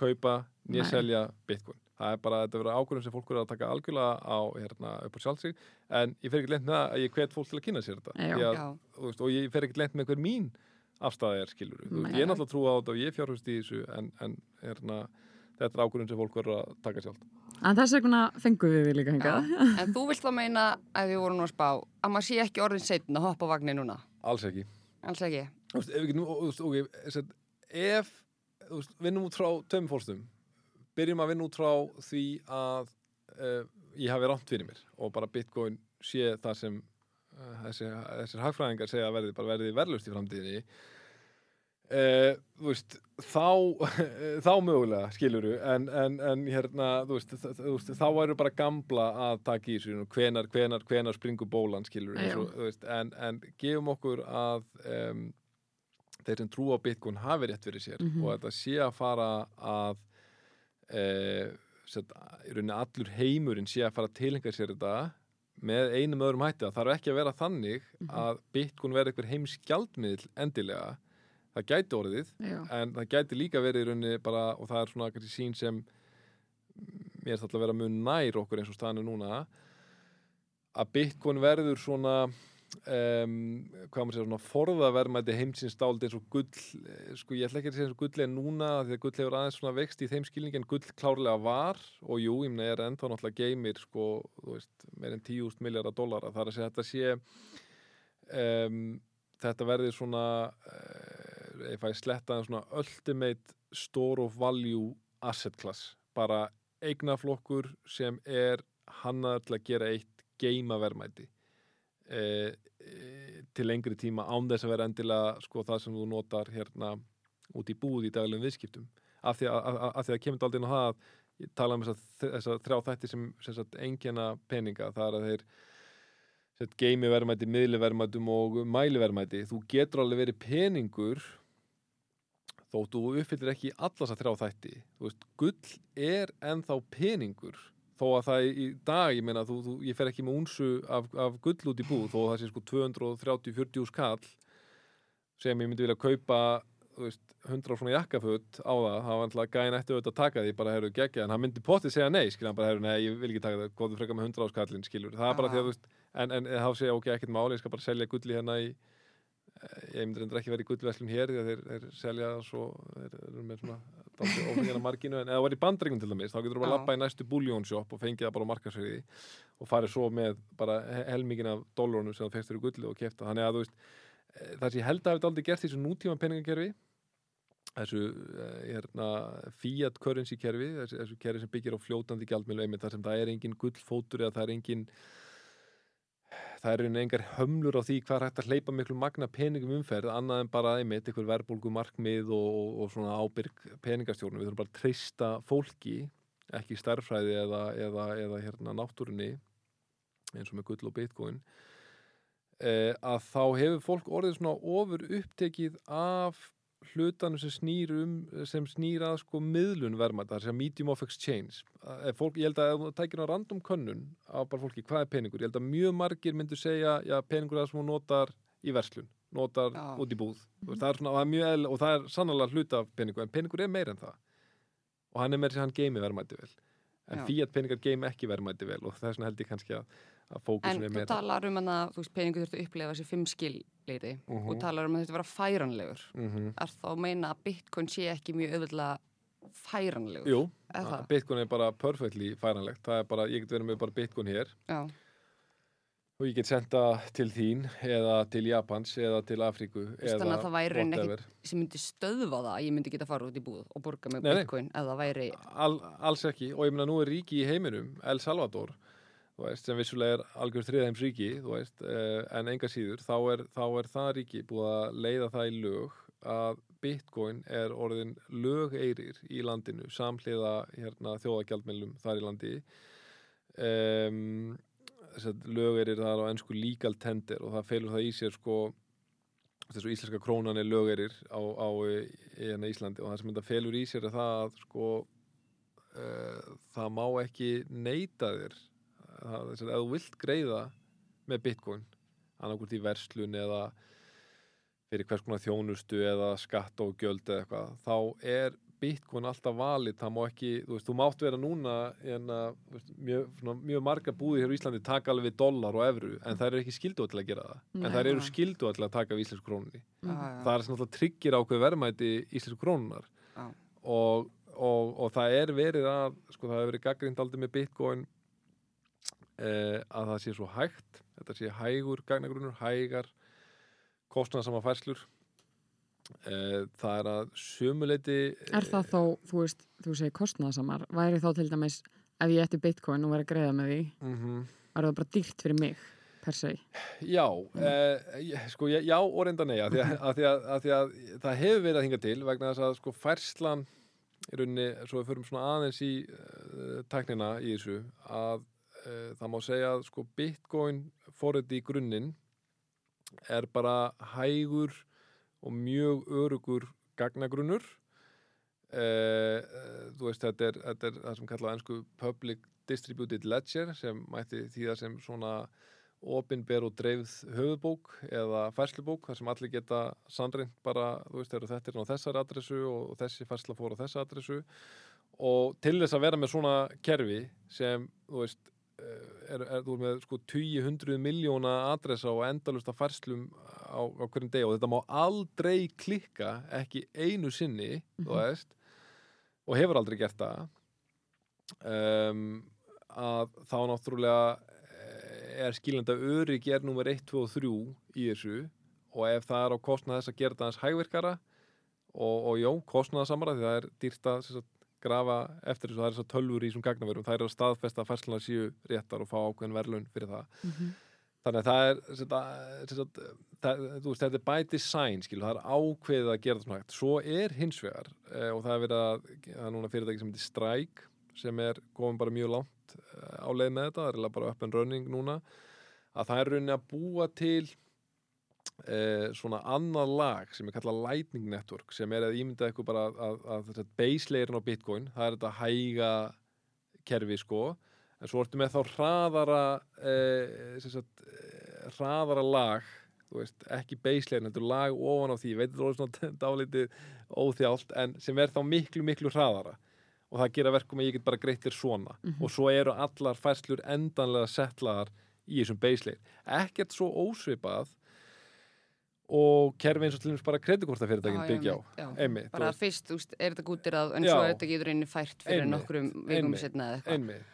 kaupa nýja selja bitcoin Það er bara, þetta verður ákvörðum sem fólk eru að taka algjörlega á, hérna, upp á sjálfsig en ég fer ekki lent með það að ég hvet fólk til að kynna sér þetta Já. Því að, veist, og ég fer ekki lent með hver mín afstæða er, skilur Nei. Ég er náttúrulega trú á þetta og ég fjárhust í þessu en, en hérna, þetta er ákvörðum sem fólk verður að taka sjálf En þess vegna fengum við við líka hengað. En þú vilt þá meina að við vorum nú að spá að maður sé ekki orðin setn að hoppa vagnir núna. Alls ekki. Alls ekki. Þú veist, ef, við veist, ef veist, vinnum út frá tveim fólkstum, byrjum að vinna út frá því að uh, ég hafi rámt fyrir mér og bara bitcoin sé það sem uh, þessi, þessir hagfræðingar segja að verði verði verðlust í framtíðinni Uh, veist, þá þá mögulega, skiluru en, en, en hérna, veist, veist þá væru bara gamla að taka í og hvenar, hvenar, hvenar springur bólan skiluru, og, en, en gefum okkur að um, þeir sem trú á Bitcoin hafi rétt fyrir sér Mhm. og þetta sé að fara að í rauninni allur heimurinn sé að fara að tilhenga sér þetta með einum öðrum hætti það þarf ekki að vera þannig Mhm. að Bitcoin verði einhver heimsgjaldmiðl endilega það gæti orðið Já. en það gæti líka verið í rauninni bara, og það er svona kannski sín sem mér er það að vera mun nær okkur eins og staðinu núna að Bitcoin verður svona um, hvað maður segja svona forðaverðmæti heimsins dáld eins og gull eh, sko ég ætla ekki að segja eins og gull er núna því að gull hefur aðeins svona vext í þeim skilningi en gull klárlega var og jú, ég meina er ennþá náttúrulega geymir sko, þú veist, meir en 10.000 miljardar dollara. Þar að segja þetta sé um, þetta verði svona uh, ef að ég sletta en svona ultimate store of value asset class bara eignaflokkur sem er hannaður til að gera eitt geimavermæti e, e, til lengri tíma án þess að vera endilega sko það sem þú notar hérna út í búð í daglegum viðskiptum. Af því að, að, að, að kemur aldrei inn á það að ég tala um þess að, þrjá þætti sem, sem engina peninga. Það er að þeir sett, geimivermæti, miðlivermætum og mælivermæti þú getur alveg verið peningur þótt þú uppfyllir ekki alla þess að þrjá þætti. Þú veist, gull er ennþá peningur þó að það í dag, ég meina, þú, þú, ég fer ekki með unsu af, af gull út í búð þó að það sé sko 230-40 skall sem ég myndi vilja kaupa þú veist, 100 svona jakkaföt á það, það var alltaf gæðin eftir auðvitað að taka því bara heyrðu geggja, en hann myndi pottið segja nei skilja hann bara heyrðu, nei, ég vil ekki taka það, góðu frekar með 100 á skallin skilur, það er bara Ah. því að þú veist en, en þá segja ok, ekkert máli, ég skal bara selja gulli hérna í ég myndir endur ekki verið í gullveslun hér því að þeir, þeir selja svo þeir eru með svona ófengina marginu en eða var í bandringum til dæmis þá getur þú bara að lappa í næstu búljónshop og fengið það bara á markasverði og farið svo með bara he- helminginn af dólarunum sem þú fegst fyrir gulli og kefta þannig að þú veist eh, það sem ég held að hafi dálítið gert í þessu nútíma peningakerfi þessu eh, hérna, fiat currency kerfi þessu, þessu kerfi sem byggir á fljótandi gjaldmiðlu einmitt þar sem það er engin gullfótur eða það er engin það er einhvern engar hömlur á því hvað er hægt að hleypa miklu magna peningum umferð annað en bara einmitt einhver verðbólgu markmið og, og, svona ábyrg peningastjórnum við þurfum bara að treysta fólki ekki stærfræði eða, eða, eða hérna náttúrunni eins og með gull og bitcoin eh, að þá hefur fólk orðið svona ofur upptekið af hlutanum sem snýr um sem snýr að sko miðlun verðmæta það er að medium of exchange. Ef fólk, ég held að ef þú tækir á random könnun á bara fólki, hvað er peningur? Ég held að mjög margir myndu segja, já, peningur er það sem þú notar í verslun, notar Já. út í búð. Mm það er svona, það er mjög eðl, og það er sannlega hluta af peningur, en peningur er meir en það. Og hann er meir sem hann geimi verðmæti vel. En fíat peningar geimi ekki verðmæti vel og þess vegna held ég kannski að, að En fókusin er þú meira talar um hana, þú veist, peningu þurftu upplega þessi fimm skilleiti Mhm. og talar um að þetta vera færanlegur. mm Er þá að meina að bitcoin sé ekki mjög auðvitað færanlegur? Jú, Er það? bitcoin er bara perfectly færanlegt það er bara, ég get verið með bara bitcoin hér Já, og ég get senda til þín eða til Japans eða til Afríku þannig að það væri whatever. sem myndi stöðva það að ég myndi geta fara út í búð og borga með Nei, nei. bitcoin eða væri, Al, alls ekki og ég meina nú er ríki í heiminum El Salvador veist, sem vissulega er algjör þriðheims ríki veist, eh, en enga síður þá er, þá er það ríki búið að leiða það í lög að bitcoin er orðin lögeirir í landinu samhliða hérna, þjóðagjaldmennlum þar í landi. Um, lögeirir það er á ennsku legal tender og það felur það í sér sko þessu íslenska krónan er lögeirir á, á í, hérna Íslandi og það sem þetta felur í sér er það að sko uh, það má ekki neyta þér það, þess að þú vilt greiða með bitcoin annarkvort í verslun eða fyrir hvers konar þjónustu eða skatt og gjöld eða eitthvað þá er bitcoin alltaf valið. Það má ekki, þú veist, þú mátt vera núna en að, veist, mjög, svona, mjög marga búði hér á Íslandi taka alveg dollar og evru en það eru ekki skildu til að gera það. Nei. en það eru skildu til að taka við íslensku krónunni. Já, það er alltaf tryggir ákveð verðmæti íslensku krónunar Já. og, og, og það er verið að sko það hefur verið gaggrind aldrei með bitcoin að það sé svo hægt þetta sé hægur gagnagrunur, hægar kostnaðsama færslur eh, það er að sömuleiti Er það þó, þú veist, þú segir kostnaðasamar, væri þá til dæmis ef ég ætti bitcoin og væri að greiða með því, mm -hmm. væri það bara dýrt fyrir mig, per se. Já, eh, ég- sko, já, og reynda nei að því að, að, því að, að því að það hefur verið að hinga til vegna þess að sko færslan í rauninni, svo við förum svona aðeins í uh, tæknina í þessu að uh, það má segja að sko bitcoin fórið í grunninn er bara hægur og mjög örugur gagnagrunnur. Uh, þú veist þetta er, þetta er það sem kallað ennsku public distributed ledger sem mætti því sem svona opinber og dreifð höfubók eða færslubók þar sem allir geta sannreint bara, þú veist, þetta er á þessari adressu og, þessi færsla fór á þessa adressu. Og til þess að vera með svona kerfi sem, þú veist er, er þú með sko 200 miljóna adressa og endalust af færslum á, á hverjum degi og þetta má aldrei klikka ekki einu sinni, þú veist og hefur aldrei gert það. Um, að þá náttúrulega eh, er skilenda öryggi er nummer 1, 2 og 3 í þessu og ef það er á kostnað þess að gera það hans hægvirkara og, og jó, kostnaðasamara því það er dýrt að sem sagt, grafa eftir þessu, það er þess að tölfur í þessum gagnaverum, það er að staðfesta að færslunar séu réttar og fá ákveðin verðlun fyrir það. Þannig að það er sem sagt, það, veist, þetta er by design skil, það er ákveðið að gera það svona hægt. Svo er hins vegar eh, og það er verið að, það er núna fyrirtæki sem heitir Strike sem er komin bara mjög langt eh, á leið með þetta, það er bara and running núna, að það er rauninni að búa til eh, svona annað lag sem er kallað Lightning Network sem er að ímynda eitthvað bara að, að, að þetta base layerin á Bitcoin, það er þetta hæga kerfi sko. En svo ertu með þá hraðara eh, sagt, eh, hraðara lag veist, ekki layerin, þetta er lag ofan á því, ég veit þetta er svona dálítið óþjált, en sem er þá miklu, miklu hraðara. Og það gera verkum að ég get bara greitt þér svona. Og svo eru allar færslur endanlega settlaðar í þessum base layer. Ekkert svo ósvipað og kerfi eins og til dæmis bara kreditkortafyrirtækin Já, byggja á. einmitt, bara fyrst, þú veist, er þetta gútirað en Já. svo er þetta í rauninni fært fyrir Einmitt, nokkrum vikum setna eða eitthvað.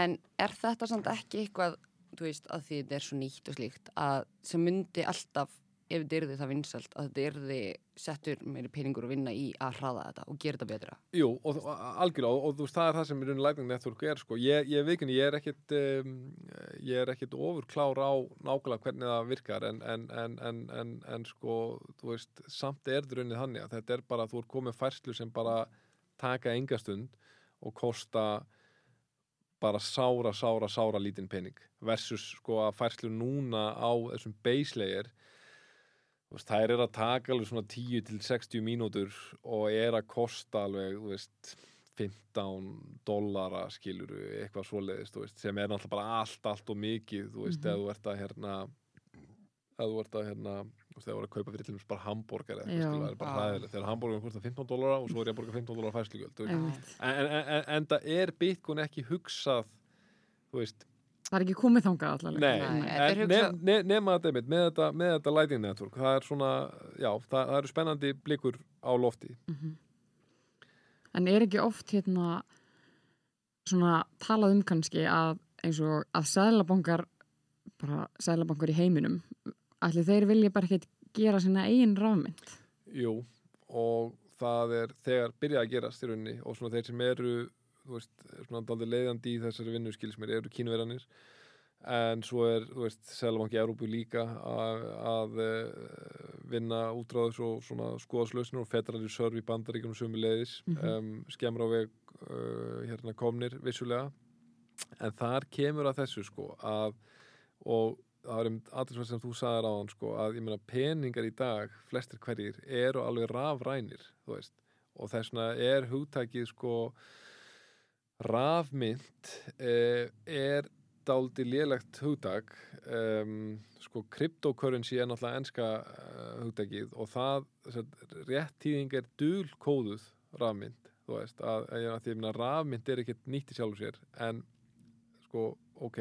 en er þetta samt ekki eitthvað þú veist, að því þetta er svo nýtt og slíkt að sem myndi alltaf ef þetta yrði það vinsalt, að þetta yrði settur meiri peningur að vinna í að hraða þetta og gera þetta betra. Jú, og, algjörlega, og, og þú veist, það er það sem Lightning Network er, sko, ég, ég veikunni, ég er ekkit um, ég er ekkit ofurklár á nákvæmlega hvernig það virkar en, en, en, en, sko, þú veist, samt er þetta rauninni þannig að þetta er bara, þú er komið færslu sem bara taka enga stund og kosta bara sára, sára, sára lítinn pening versus sko að færslu núna á þessum base layer veist, þær er að taka alveg svona 10 til 60 mínútur og er að kosta alveg, þú veist 15 dollara skiluru, eitthvað svoleiðist, þú veist, sem er náttúrulega bara allt, allt og mikið, þú veist, Mhm. ef þú ert að hérna ef þú ert að hérna, ef þú ert að kaupa fyrir til bara hambúrgar eða skilur, það er bara hræðilegt, þegar hambúrgar kostar 15 dollara og svo er ég að borga 15 dollara Einmitt. en, en, en, en það er Bitcoin ekki hugsað þú veist, Það er ekki komið þangað allavega. nei, Nei, þetta en er ne, hugsað- ne, nema þetta einmitt, með þetta, með þetta Lightning Network, það er svona já, það, það eru spennandi blikur á lofti Mhm. En er ekki oft hérna svona talað um kannski að eins og að sæðlabankar bara sæðlabankar í heiminum allir þeir vilja bara ekkert gera sína eigin rafmynd. Jú, og það er þegar byrjað að gerast í rauninni og svona þeir sem eru þú veist, svona daldi leiðandi í þessari vinnu skilsmér eru kínverjanir en svo er, þú veist, Sælabanki Európu líka að, að eh, vinna útráðus og svona skoðaslausnir og Federal Reserve í bandaríkjum sömu leiðis, Mhm. um, skemmur á veg uh, hérna komnir vissulega. En þar kemur að þessu sko að og það er um aðeinsverð sem þú sagðir á hann sko að ég meina peningar í dag flestir hverjir eru alveg rafrænir þú veist. Og þess vegna er hugtækið sko rafmynd eh, er dáldi lélegt hugtak. Um, sko cryptocurrency er náttúrulega enska uh, hugtækið og það rétt tíðing er dulkóðuð rafmynd þú veist að, að, að því að rafmynd er ekkert nýtt í sjálfu sér en sko ok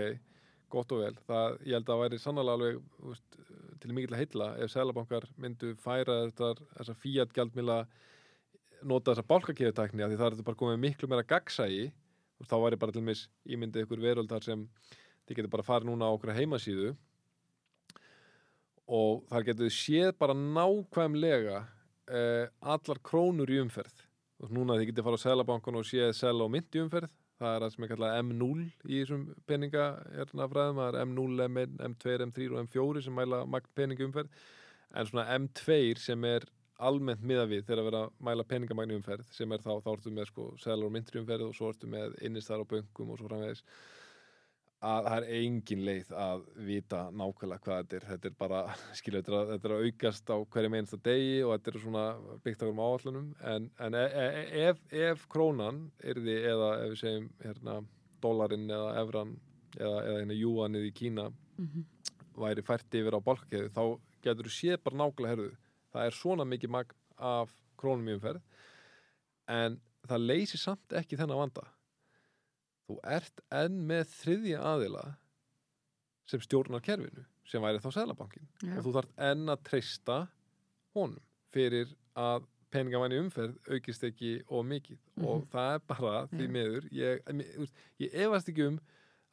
gott og vel, það, ég held að væri sannlega alveg veist, til mikill að heilla ef selabankar myndu færa þetta, þessa fíat gjaldmila nota þessa bálkakeðutakni því það er þetta bara komið miklu meira gagsægi og þá væri bara til mis ímyndið ykkur veröld þar sem þið getur bara farið núna á okkur heimasíðu og þar getur þið séð bara nákvæmlega eh, allar krónur í umferð. Og núna þið getur farið á selabankan og séð sel og mynd í umferð. Það er það sem er kallað M0 í þessum peninga hérna fræðum, það er M0, M1, M2, M3 og M4 sem mæla magn peninga umferð. En svona M2 sem er almennt miða við þegar að vera að mæla peningamagni umferð sem er þá, þá ertu með sko selar og myndri umferð og svo ertu með innistar á bönkum og svo framvegis að það er engin leið að vita nákvæmlega hvað þetta er þetta er bara, skilja, þetta er að, þetta er að aukast á hverjum einasta degi og þetta er svona byggt á hverjum áallunum en, en e, e, ef, ef krónan yrði eða ef við segjum hérna, dólarinn eða evran eða, eða hérna júanið í Kína Mhm. væri fært yfir á bálkakeðu þá getur þú séð bara nákvæmlega herðu það er svona mikið magn af krónum í umferð en það leysir samt ekki þennan vanda. Þú ert enn með þriðja aðila sem stjórnar kerfinu sem væri þá Sælabankin og þú þarft enn að treysta honum fyrir að peningavæni umferð aukist ekki of mikið. Og Mhm. það er bara því ég, ég, ég, ég efast ekki um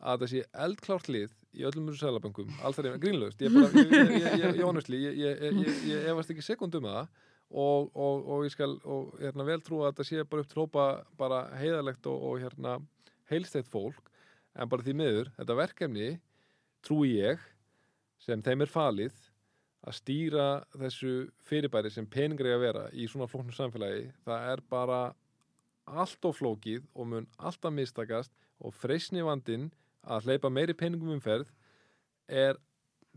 að það sé eldklárt lið í öllum þessu Sælabankum alltaf reyna grínlaust. Ég, efast ekki sekund um það og, og, og ég skal og, hérna, vel trúa að þetta sé bara upp til hópa bara heiðalegt og, hérna, heilstætt fólk. En bara því miður, þetta verkefni trúi ég sem þeim er falið að stýra þessu fyrirbæri sem peningar eiga að vera í svona flóknum samfélagi. Það er bara allt of flókið og mun alltaf mistakast og freysni vandinn að hleypa meiri peningum umferð er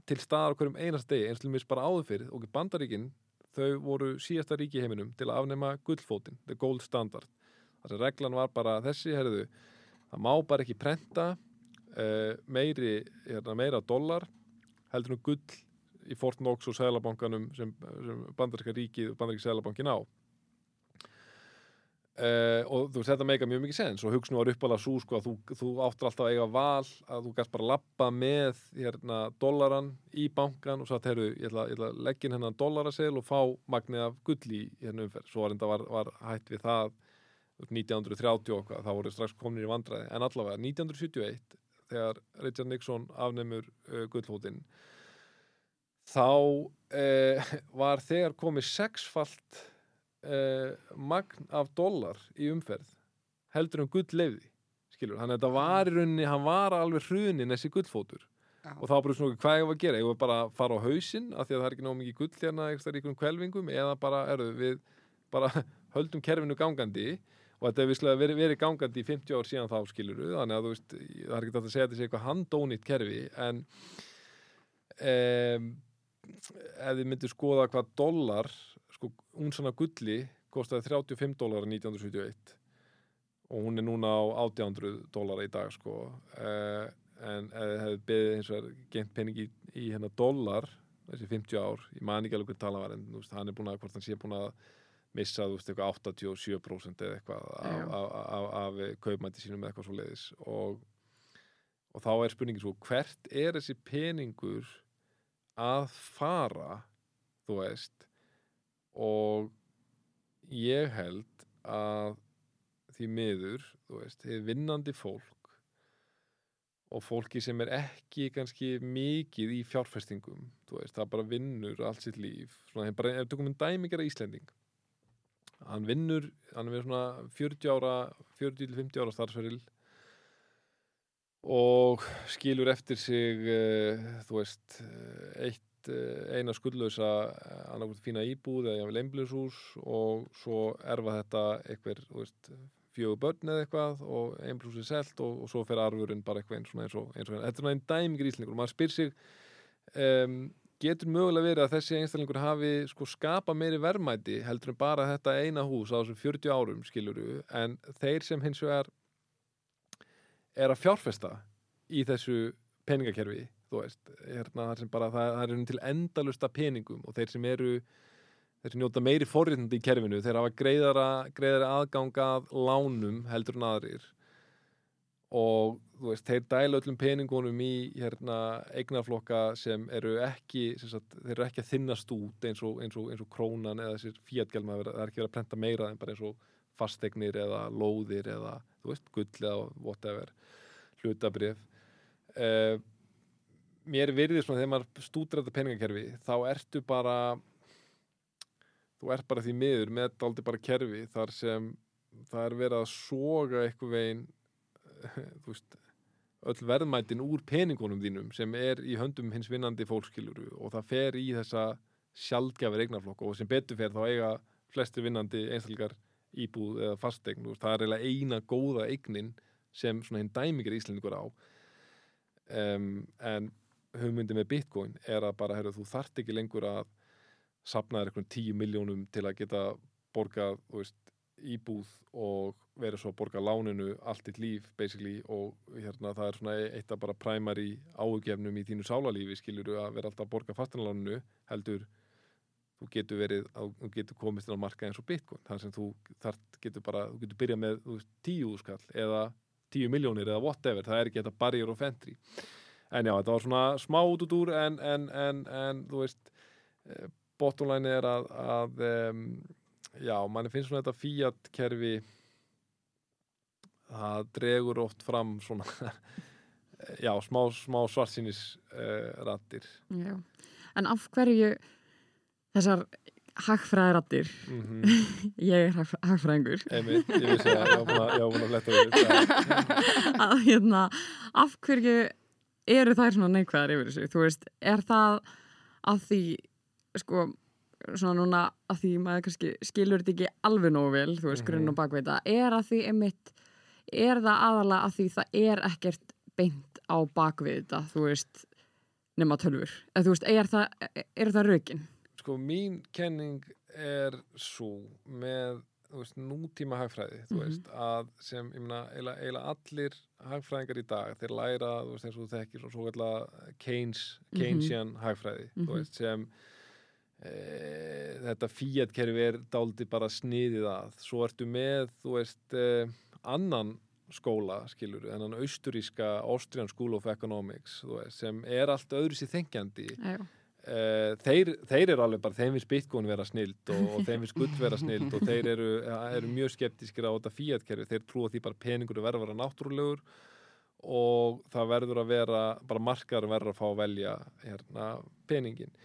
til staðar á hverjum einast degi eins og mis bara áður fyrir og bandaríkin þau voru síðasta ríki heiminum til að afnema gullfótinn, the gold standard. Þess að reglan var bara þessi herðu, það má bara ekki prenta uh, meiri hérna, meira dólar heldur nú gull í Fort Knox og Sælabankanum sem, sem bandaríska ríkið og bandaríska Sælabankin á Uh, og þú veist, þetta meika mjög mikið sens og hugsun var uppalega svo sko að þú, þú áttur alltaf að eiga val að þú gæst bara lappa með hérna dollaran í bankan og satt, heyrðu, ég ætla, að leggja inn hennan dollarasel og fá magnið af gull í hérna umferð, svo var var, var hætt við það 1930 og eitthvað, þá voru strax komin í vandræði. En allavega 1971 þegar Richard Nixon afnefnur uh, gullhótin þá uh, var þegar komið sexfalt uh, magn af dólar í umferð heldur um gull leiði skilur, þannig að þetta var í rauninni hann var alveg hrunin þessi gullfótur. Já. og það var bara svona hvað ég var að gera? Ég var bara að fara á hausinn af því að það er ekki nóg mikið gull hérna eitthvað í einhverjum kvelvingum eða bara, erðu, við bara höldum kerfinu gangandi og þetta hefur verið, verið gangandi í 50 ár síðan þá skiluru, þannig að þú veist það er ekki hægt að segja að þetta sé eitthvað handónýtt kerfi en um, ef þið myndir skoða hvað dollar sko, hún svona gulli kostaði 35 dólar 1971 og hún er núna á 1800 dólar í dag sko. Uh, en þið hefði beðið eins og gengt pening í, í hérna dólar þessi 50 ár, ég man ekki alveg hvað tala var en veist, hann er búin að, hvort hann sé búin að missa, þú veist, eitthvað 87% eða eitthvað af, af, af, af kaupmætti sínum eða eitthvað svo leiðis og, og þá er spurningin svo, hvert er þessi peningur að fara þú veist og ég held að því miður, þú veist, þið vinnandi fólk og fólki sem er ekki kannski mikið í fjárfestingum þú veist, það bara vinnur allt sitt líf. Svona, bara, ef þú komið dæmingara Íslending hann vinnur hann er verið svona 40 ára 40-50 ára starfsveril og skilur eftir sig uh, þú veist uh, eitt uh, eina skuldlösa annarkvæmt fína íbúð eða jafnvel einblöðshús og svo erfa þetta einhver, þú veist fjögur börn eða eitthvað og einblöðshús er selt og, og svo fer arfurinn bara eitthvað eins og, eins og, eins og þetta er svona einn dæmingir íslendingur og maður spyr sig um, getur mögulega verið að þessi einstaklingur hafi sko skapa meiri verðmæti heldur en bara þetta eina hús á þessum 40 árum skiluru en þeir sem hins vegar er að fjárfesta í þessu peningakerfi þú veist, hérna þar sem bara það, það er til endalusta peningum og þeir sem eru þeir sem njóta meiri forréttindi í kerfinu þeir hafa greiðara, greiðara aðgang að lánum heldur en aðrir. Og þú veist, þeir dæla öllum peningunum í hérna eignarflokka sem eru ekki sem sagt, þeir eru ekki að þinnast út eins og, eins og, eins og krónan eða þessir fíatgelma það er ekki verið að prenta meira en bara eins og fastegnir eða lóðir eða þú veist, gull eða whatever hlutabrif uh, mér virðir svona þegar maður stúdur þetta peningakerfi þá ertu bara þú ert bara því miður með daldi bara kerfi þar sem það er verið að soga eitthvað veginn þú veist öll verðmætin úr peningunum þínum sem er í höndum hins vinnandi fólkskiluru og það fer í þessa sjaldgjafir eignarflokk og sem betur fer þá eiga flestir vinnandi einstaklingar íbúð eða fastegn, veist, það er eiginlega eina góða eignin sem svona hinn dæmikir íslendingur á. Um, en hugmyndi með bitcoin er að bara, herru, þú þart ekki lengur að sapna þér eitthvað tíu miljónum til að geta borgað, þú veist, íbúð og verið svo að borga láninu allt þitt líf, basically, og hérna það er svona eitt af bara primary ágefnum í þínu sálarlífi, skilur að vera alltaf að borga fastanláninu, heldur þú getur verið, að, þú getur komist inn á marka eins og bitcoin, þannig sem þú þart getur bara, þú getur byrjað með veist, tíu skall eða tíu miljónir eða whatever, það er ekki þetta barrier of entry en já, þetta var svona smá út út úr en, en, en, en þú veist eh, bottom line er að, að um, já, manni finnst svona þetta Fiat kerfi það dregur oft fram svona já, smá, smá svartsýnis uh, rattir Já. En af hverju þessar hagfræðirattir, mm ég er hagfræ- hagfræðingur, einmitt, ég vissi að, ég var búin að fletta að hérna, af hverju eru þær svona neikvæðar yfir þessu? Þú veist, er það að því, sko, svona núna að því maður kannski skilur þetta ekki alveg nógu vel, þú veist, Mhm. grunn og bakveita, er að því einmitt, er það aðalega að því það er ekkert beint á bakvið þetta, þú veist, nema tölfur. Eða þú veist, er það, er það rökin? sko mín kenning er svo með þú veist, nútíma hagfræði þú Mhm. veist, að sem ég meina, eiginlega allir hagfræðingar í dag þeir læra, þú veist, eins og þú þekkir svo svo Keynes, Mhm. Keynesian hagfræði Mhm. þú veist, sem e, þetta Fiat-kerfi er dálítið bara sniðið að svo ertu með, þú veist e, annan skóla, skilur en hann austuríska Austrian School of Economics veist, sem er allt öðru sér þengjandi Já. Uh, þeir, þeir eru alveg bara, þeim finnst Bitcoin vera snild og, og þeim finnst gull vera snild og þeir eru, eru mjög skeptískir á þetta Fiat-kerfi, þeir trúa því bara peningur verður að vera náttúrulegur og það verður að vera bara margar verður að fá að velja hérna, peningin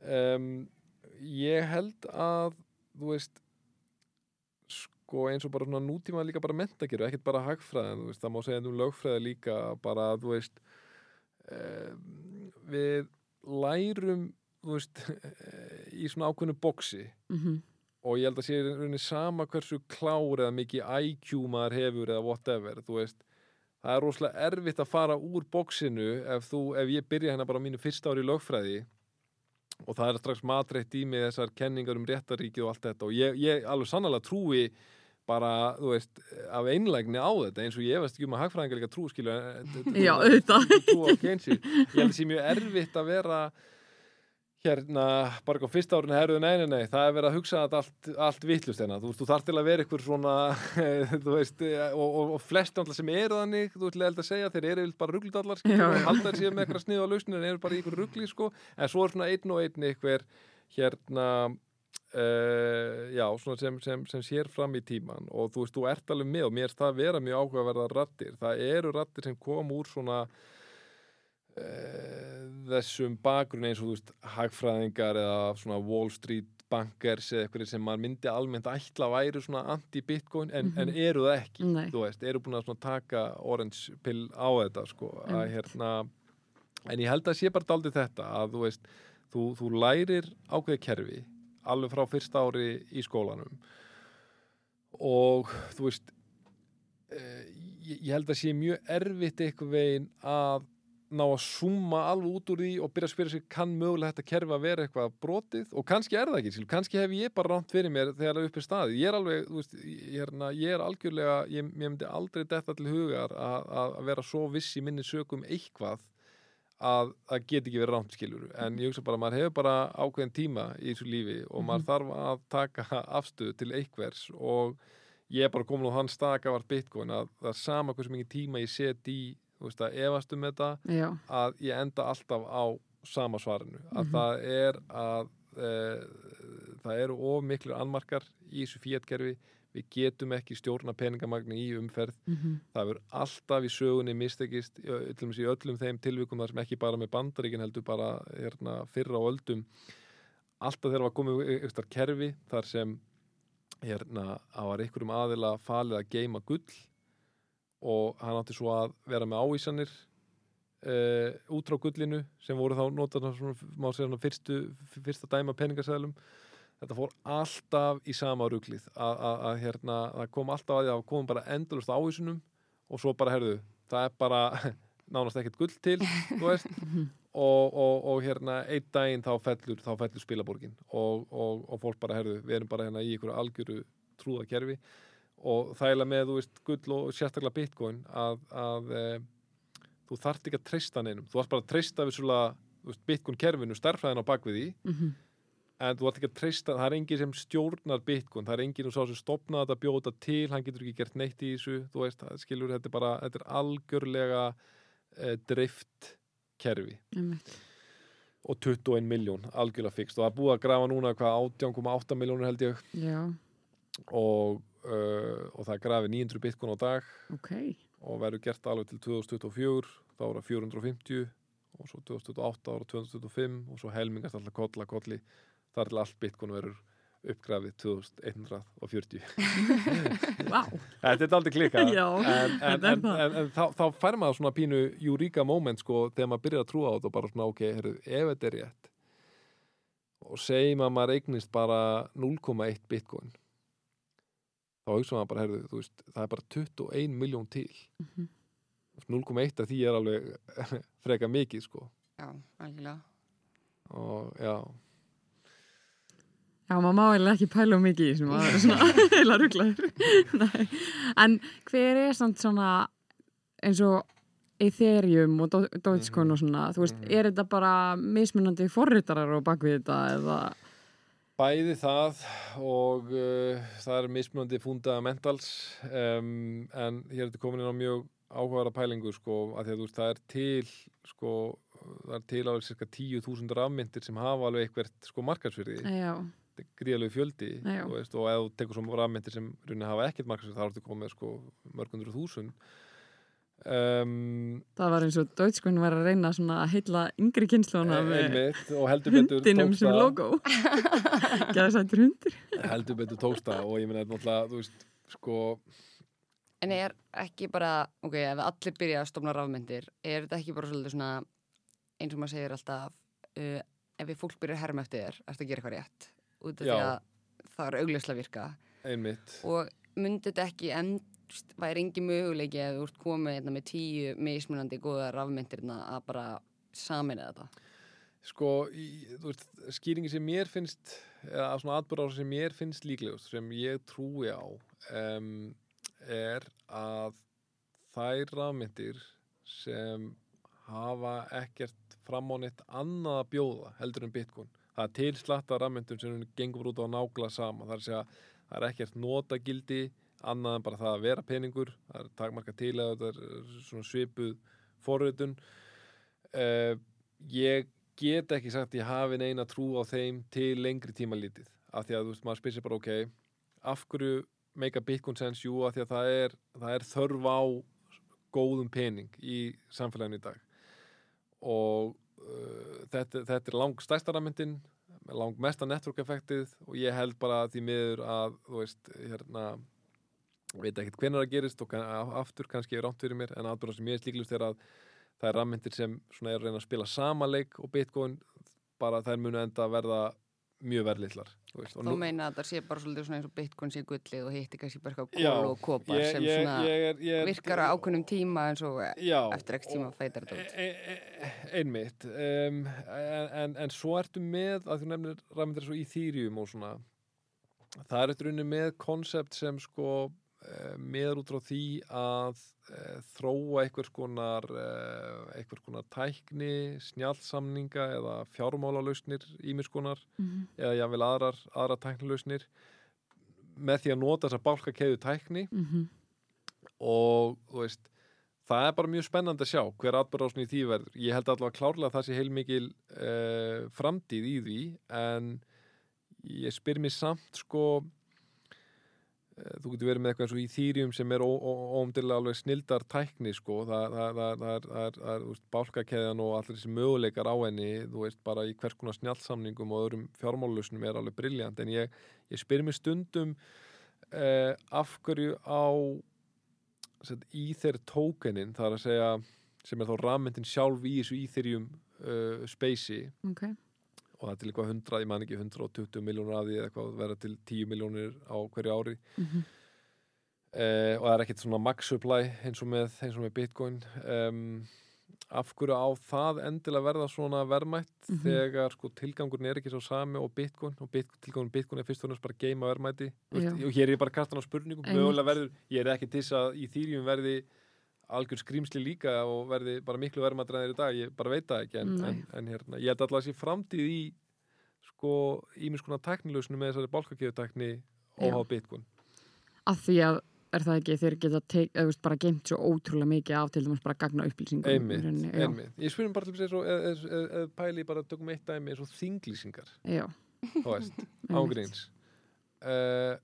um, ég held að þú veist sko eins og bara svona nútíma líka bara mentakiru, ekkert bara hagfræðin veist, það má segja um lögfræði líka bara þú veist um, við lærum veist, í svona ákveðnu boksi Mm -hmm. og ég held að sé rauninni sama hversu klár eða mikið IQ maður hefur eða whatever, veist það er rosalega erfitt að fara úr boksinu ef, þú, ef ég byrja hérna bara á mínu fyrsta ári í lögfræði og það er strax matreitt í mig þessar kenningar um réttaríkið og allt þetta og ég, ég alveg sannlega trúi bara, þú veist, af einlægni á þetta eins og ég veist ekki um að hagfræðingar líka trú skilja Já, auðvitað. ég held að það sé mjög erfitt að vera hérna, bara á fyrsta árinu herruðu, nei, nei, nei, það er verið að hugsa allt, allt vittlust hérna, þú veist, þú þarf til að vera ykkur svona, þú veist og, og, og flest alltaf sem eru þannig þú veist, leðild að segja, þeir eru bara rugglidallar Já, og já. halda þeir sér með eitthvað sniðu á lausninu en eru bara ykkur ruggli, sko en svo er svona einn og einn ykkur hérna Uh, já, svona sem, sem, sem sér fram í tíman og þú veist, þú ert alveg með og mér er það vera mjög áhugaverða rattir það eru rattir sem kom úr svona uh, þessum bakgrunn eins og þú veist hagfræðingar eða svona Wall Street bankers eða eitthvað sem maður myndi almennt ætla að væri svona anti-bitcoin en, en eru það ekki, Nei. þú veist, eru búin að svona taka orange pill á þetta sko, að Einmitt. hérna en ég held að sé bara daldið þetta að þú veist, þú, þú lærir ákveði kerfi alveg frá fyrsta ári í skólanum. Og þú veist eh, ég, held að sé mjög erfitt eitthvað veginn að ná að summa alveg út úr því og byrja að spyrja sig kann mögulega þetta kerfi að vera eitthvað brotið? Og kannski er það ekki, kannski hef ég bara rámt fyrir mér þegar það er uppi staði ég er alveg, þú veist, ég er, ég er algjörlega ég, ég myndi aldrei detta til hugar að, vera svo viss í minni sögum eitthvað að það get ekki verið rámt skilur en ég hugsa bara að maður hefur bara ákveðin tíma í þessu lífi og maður þarf að taka afstöðu til einhvers og ég er bara komin á hans staka var bitcoin að það er sama hversu mikið tíma ég set í þú veist að efast um þetta Já, að ég enda alltaf á sama svarinu. Að Mhm. það er að e, það eru of miklu anmarkar í þessu fíatkerfi við getum ekki stjórna peningamagni í umferð. Mm það verður alltaf í sögunni mistekist í, öllum þeim tilvikum þar sem ekki bara með bandaríkin heldur bara hérna, fyrra á öldum. Alltaf þegar var komið eitthvað kerfi þar sem hérna, var einhverjum aðila falið að geima gull og hann átti svo að vera með ávísanir uh, út frá gullinu sem voru þá segja svona fyrstu, fyrsta dæma peningasælum þetta fór alltaf í sama ruglið að, hérna, það kom alltaf að því að það kom bara endalust ávísunum og svo bara, herðu, það er bara nánast ekkert gull til, þú veist. Og, og, og hérna einn daginn þá fellur, þá fellur spilaborgin og, og, og fólk bara, herðu, við erum bara hérna í ykkur algjöru trúðakerfi og þægilega með, þú veist, gull og sérstaklega bitcoin að, að e, þú þarft ekki að treysta neinum. Þú þarft bara að treysta þú veist, bitcoin kerfinu, stærfræðin á bakvið því. Mhm. En þú þarft ekki að treysta, það er engin sem stjórnar bitcoin, það er engin og sá sem stopnaði þetta bjóta til, hann getur ekki gert neitt í þessu þú veist, það skilur, þetta er bara þetta er algjörlega e, drift kerfi. Einmitt. og 21 miljón, algjörlega fixt og það er búið að grafa núna hvað 18,8 miljónur held ég. Já, og, uh, og það grafið 900 bitcoin á dag. Ok. og verður gert alveg til 2024 þá er það 450 og svo 2028 ára 225 og svo helmingast alltaf kolla kolli þar til allt bitcoin verður uppgrafið 2140 Vá. Þetta er aldrei klikkað Já, en, en, en, en, en þá, þá fær maður svona pínu eureka moment sko þegar maður byrjar að trúa á þetta og bara svona ok, heyrðu, ef þetta er rétt og segjum að maður eignist bara 0,1 bitcoin þá hugsa maður bara, heyrðu, þú veist, það er bara 21 miljón til Mhm. 0,1 af því er alveg freka mikið sko Já, algjörlega. og já, Já, maður má eiginlega ekki pæla mikið í þessum maður er svona heila rugglaður. en hver er samt svona eins og Ethereum og Do- Dogecoin og svona, þú veist, Mhm. er þetta bara mismunandi forritarar og bakvið þetta eða, Bæði það og uh, það er mismunandi fundamentals um, en hér er þetta komin inn á mjög áhugaðara pælingu sko, að því að þú veist, það er til sko, það er til alveg cirka 10.000 rafmyndir sem hafa alveg eitthvert sko markarsfyrði, Já, gríðalegu fjöldi Já. þú veist, og ef þú tekur svo rafmyndir sem rauninni hafa ekkert markarsfyrði, þá er þetta komið sko mörgundur þúsund um, það var eins og Deutschkun var að reyna svona að heilla yngri kynnslóna með einmitt og heldur betur hundinum sem logo. Gæðsættur hundir. heldur betur tóksta og ég meina náttúrulega, þú veist, sko En er ekki bara, ok, ef allir byrja að stofna rafmyndir, er þetta ekki bara svolítið svona, eins og maður segir alltaf, uh, ef við fólk byrja að herma eftir þér, ertu að gera eitthvað rétt, út af því að það er augljóslega virka. einmitt Og myndi þetta ekki enn, væri engi möguleiki að þú ert komið hérna, með tíu mismunandi góða rafmyndirna að bara samina þetta? sko, í, veist, skýringi sem mér finnst eða svona atbyrðar sem mér finnst líklegust sem ég trúi á um, er að þær rafmyndir sem hafa ekkert fram á neitt annað að bjóða heldur en Bitcoin það er til slatta rafmyndum sem gengur út á nákla sama. Það er, að það er ekkert notagildi annað en bara það að vera peningur. Það er takmarka til að þetta er svona svipuð forritun. Uh, ég get ekki sagt ég hafi neina trú á þeim til lengri tíma lítið af því að þú veist, maður spyrir sér bara ok af hverju make a bitcoin sense? Jú, af því að það er, það er þörf á góðum pening í samfélaginu í dag. Og þetta, þetta er lang stærsta rafmyndin lang mesta network effektið og ég held bara því miður að þú veist, hérna veit ekkert hvenær það gerist og aftur kannski er rámt fyrir mér en aðbúrða sem ég er slíklust er að það er rafmyndir sem er að reyna að spila sama leik og bitcoin bara þær munu enda að verða mjög og Þá meina að það sé bara svolítið svona eins og bitcoin sé gullið og hitti kannski bara kól og kopar ég, sem svona ég ég virkar á ákveðnum tíma en svo já, eftir ekki tíma feitar þetta út. e, e, e, einmitt um, en, en, en svo ertu með að þú nefnir rafmyndir svo í þýrjum og svona það er eftir unni með konsept sem sko eh, meður út frá því að e, þróa einhvers konar e, einhvers konar tækni snjálsamninga eða fjármálalausnir ímis konar Mhm. eða jável aðrar, aðrar tæknilausnir með því að nota þessa bálkakeðu tækni Mhm. og þú veist það er bara mjög spennandi að sjá hver atbyrðásni í því verður. Ég held allavega klárlega að það sé heilmikil uh, framtíð í því en ég spyr mér samt sko þú getur verið með eitthvað eins og í þýrjum sem er óumdilega alveg snildar tækni sko, það, það, það, það er, bálkakeðan og allir þessi möguleikar á henni, þú veist, bara í hvers konar snjálsamningum og öðrum fjármálusnum er alveg briljant, en ég, ég spyr mér stundum uh, af hverju á Ether tokenin, það er að segja sem er þá rammyndin sjálf í þessu Ethereum uh, spacei Ok. Og það er til eitthvað 100, ég man ekki 120 miljónur af því eða eitthvað verða til 10 miljónir á hverju ári Mhm. uh, og það er ekkert svona max supply eins og með, eins og með Bitcoin um, af hverju á það endilega verða svona verðmætt Mhm. þegar sko tilgangurinn er ekki svo sami og Bitcoin og Bit, tilgangurinn Bitcoin er fyrst og næst bara að geima Já. og hér er ég bara kastan á spurningum mögulega verður, ég er ekki til þess að í þýrjum verði algjör skrýmsli líka og verði bara miklu þeir í dag, ég bara veit það ekki en, en, en hérna, ég held alltaf að sé framtíð í sko ímis konar tæknilausinu með þessari bálkakeðutækni óháð Bitcoin. Af því að er það ekki þeir geta teik, eða, veist, bara geimt svo ótrúlega mikið af til dæmis bara gagna upplýsingum. einmitt, já. einmitt. Ég spyrum bara til þess að pæli bara tökum eitt dæmi eins og þinglýsingar. Þú veist, ágríns uh,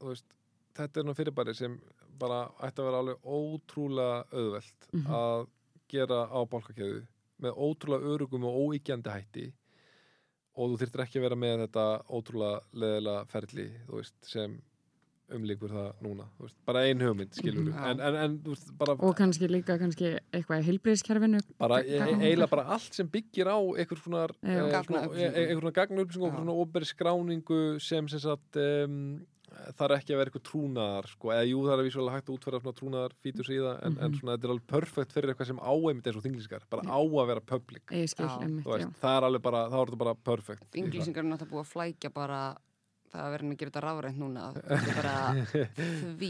þú veist þetta er nú fyrirbæri sem bara ætti að vera alveg ótrúlega auðvelt Mhm. að gera á bálkakeðu með ótrúlega örugum og óíkjandi hætti og þú þyrftir ekki að vera með þetta ótrúlega leðilega ferli þú veist, sem umlíkur það núna, þú veist, bara ein hugmynd skilur Mhm. Já. en, en, en þú veist, bara Og kannski líka kannski eitthvað í heilbriðiskerfinu. bara e Gagna- eiginlega bara allt sem byggir á eh, svona- e- gagnaupplýsingu og Já. svona óberi skráningu sem sem sagt um, þarf ekki að vera eitthvað trúnaðar sko, eða jú það er vísulega hægt að útfæra svona trúnaðar fítur síða en, en Mhm. svona þetta er alveg perfekt fyrir eitthvað sem áeimitt eins og þinglískar, bara á að vera public. Skil, þú já. veist, það er alveg bara, þá er þetta bara perfect Þinglýsingar er náttúrulega búið að flækja bara það að vera að gera þetta rafrænt núna er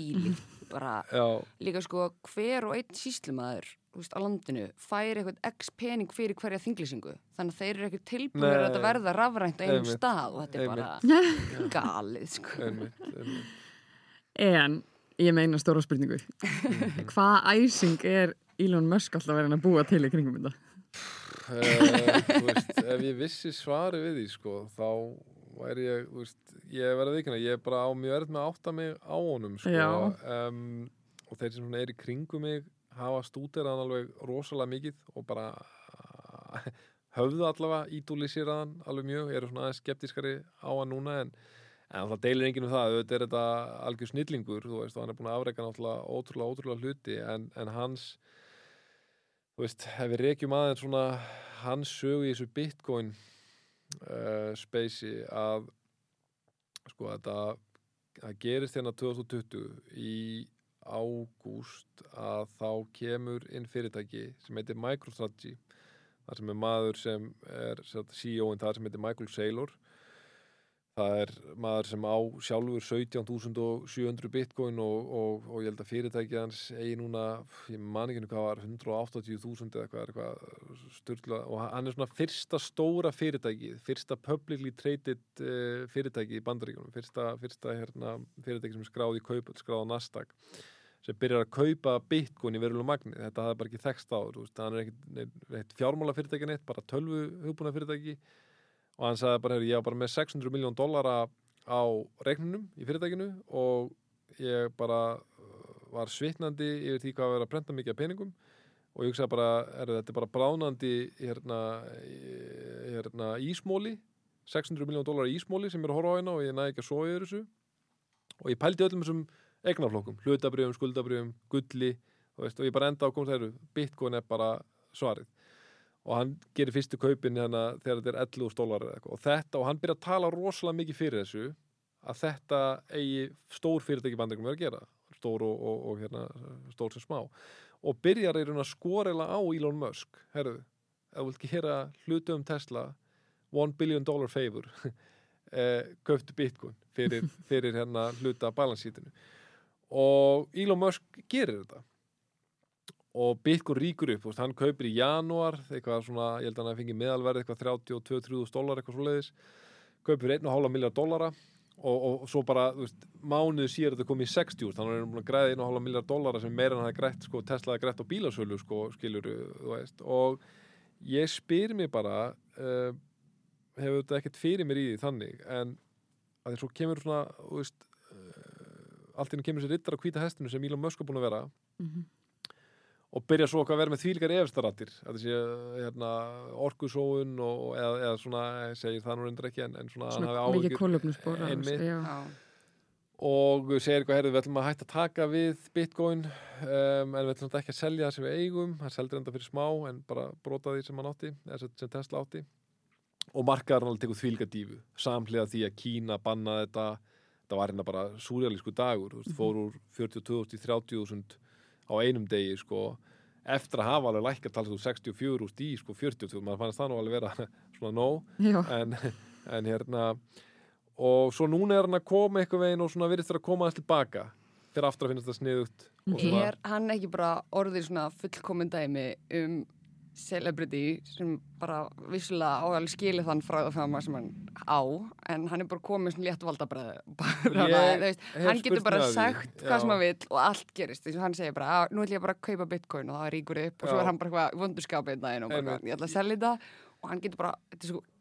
bara Já, líka sko hver og einn síslumæður veist, á landinu fær eitthvað x pening fyrir hverja þinglýsingu þannig að þeir eru ekkert tilbúinir að verða rafrænt á einum Einmitt. stað og þetta er bara galið sko. einmitt, einmitt. En ég meina stóra spurningu. Hvað æsing er Elon Musk alltaf verið að búa til í kringum þetta? Eh, þú veist, ef ég vissi svari við því sko, þá væri ég, þú veist, ég verði vikina, ég er bara á mjög erð með að átta mig á honum sko, um, og þeir sem er í kringum mig hafa stúderaðan alveg rosalega mikið og bara höfðu allavega ídúlisýraðan alveg mjög, eru svona aðeins skeptískari á hann núna en En það deilir enginn um það, auðvitað er þetta algjör snillingur, þú veist, og hann er búin að afreika náttúrulega ótrúlega, ótrúlega hluti, en, en hans, þú veist, ef við rekjum aðeins svona hans sögu í þessu bitcoin uh, spacei að, sko, þetta, það gerist hérna 2020 í ágúst að þá kemur inn fyrirtæki sem heitir MicroStrategy, þar sem er maður sem er CEO-in þar sem heitir Michael Saylor, Það er maður sem á sjálfur 17.700 bitcoin og, og, og ég held að fyrirtæki hans eigi núna, ég man ekki nú hvað var, 180.000 eða eitthvað, eitthvað styrla og hann er svona fyrsta stóra fyrirtæki, fyrsta publicly traded uh, fyrirtæki í bandaríkunum, fyrsta, fyrsta hérna, fyrirtæki sem er skráð í kaup, skráð á Nasdaq sem byrjar að kaupa bitcoin í verulega magni, þetta hafði bara ekki þekst áður, þú veist, hann er ekkert fjármála fyrirtæki neitt, bara tölvu hugbúna fyrirtæki og hann sagði bara, ég var bara með 600 miljón dollara á reiknunum í fyrirtækinu og ég bara uh, var svitnandi yfir því hvað að vera að prenta mikið af peningum. Og ég hugsaði bara, er þetta bara bránandi hérna, í- hérna ísmóli 600 miljón dólar ísmóli sem er að horfa á hérna og ég næði ekki að soja yfir þessu. Og ég pældi öllum þessum eignaflokkum, hlutabrjöfum, skuldabrjöfum, gulli þú veist, og ég bara enda á komst þeirru bitcoin er bara svarið og hann gerir fyrstu kaupin hérna þegar þetta er 11 dólar eða eitthvað. Og þetta og hann byrja að tala rosalega mikið fyrir þessu að þetta eigi stór fyrirtæki bandingum er að gera. Stór og, og, og hérna stór sem smá. Og byrjar í raun að skorela á Elon Musk. Herru, ef þú vilt gera hlutu um Tesla 1 billion dollar favor eh, köftu bitcoin fyrir, fyrir hérna hluta balansítinu og Elon Musk gerir þetta og Bitcoin ríkur upp, hann kaupir í janúar eitthvað svona, ég held að hann fengi meðalverð eitthvað 32-30 dólar eitthvað svo leiðis kaupir fyrir 1,5 miljard dólara og, og svo bara, þú veist, mánuðu síðar þetta komið í 60 úr, þannig að hann er búin að græða 1,5 miljard dólara sem meira en hann hafði grætt, sko, Tesla hafði grætt á bílasölu, sko, skilur, þú veist og ég spyr mér bara uh, hefur þetta ekkert fyrir mér í því þannig, en að því svo kemur svona, þú veist uh, allt inn kemur sér rittar á hvíta hestinu sem Elon Musk er búin að vera Mhm. Og byrja svo okkar að vera með þvílíkar efstarattir að þessi hérna, orkusóun og, eða, eða svona, ég segir það nú reyndir ekki en, en svona, Svona mikið. Já. og segir eitthvað, heyrðu, við ætlum að hætta að taka við bitcoin um, en við ætlum ekki að selja það sem við eigum. Hann seldur enda fyrir smá en bara brota því sem hann átti eða sem- Tesla átti. Og markaður hann alveg tekur þvílíka dífu samhliða því að Kína banna þetta. Þetta var hérna bara súrjalísku dagur þú veist, fór úr 42.000 í 30.000 á einum degi sko eftir að hafa alveg lækkar talað úr 64 úr í sko 40, maður fannst það nú alveg vera svona nóg. En, en hérna og svo núna er hann að koma eitthvað veginn og svona virðist þér að koma aðeins tilbaka fyrir aftur að finnast það svona, Er hann ekki bara orðið svona fullkomin dæmi um celebrity sem bara vissulega á alveg skilið þann fræðafama sem hann á en hann er bara komið svona létt valdabræði Ég veist, hef hann getur bara sagt hvað sem hann vill og allt gerist þess að hann segir bara, "Á, nú ætlum ég bara að kaupa bitcoin og það er ríkur upp og svo er hann bara eitthvað daginn og bara, ég ætla að selja þetta. Og hann getur bara,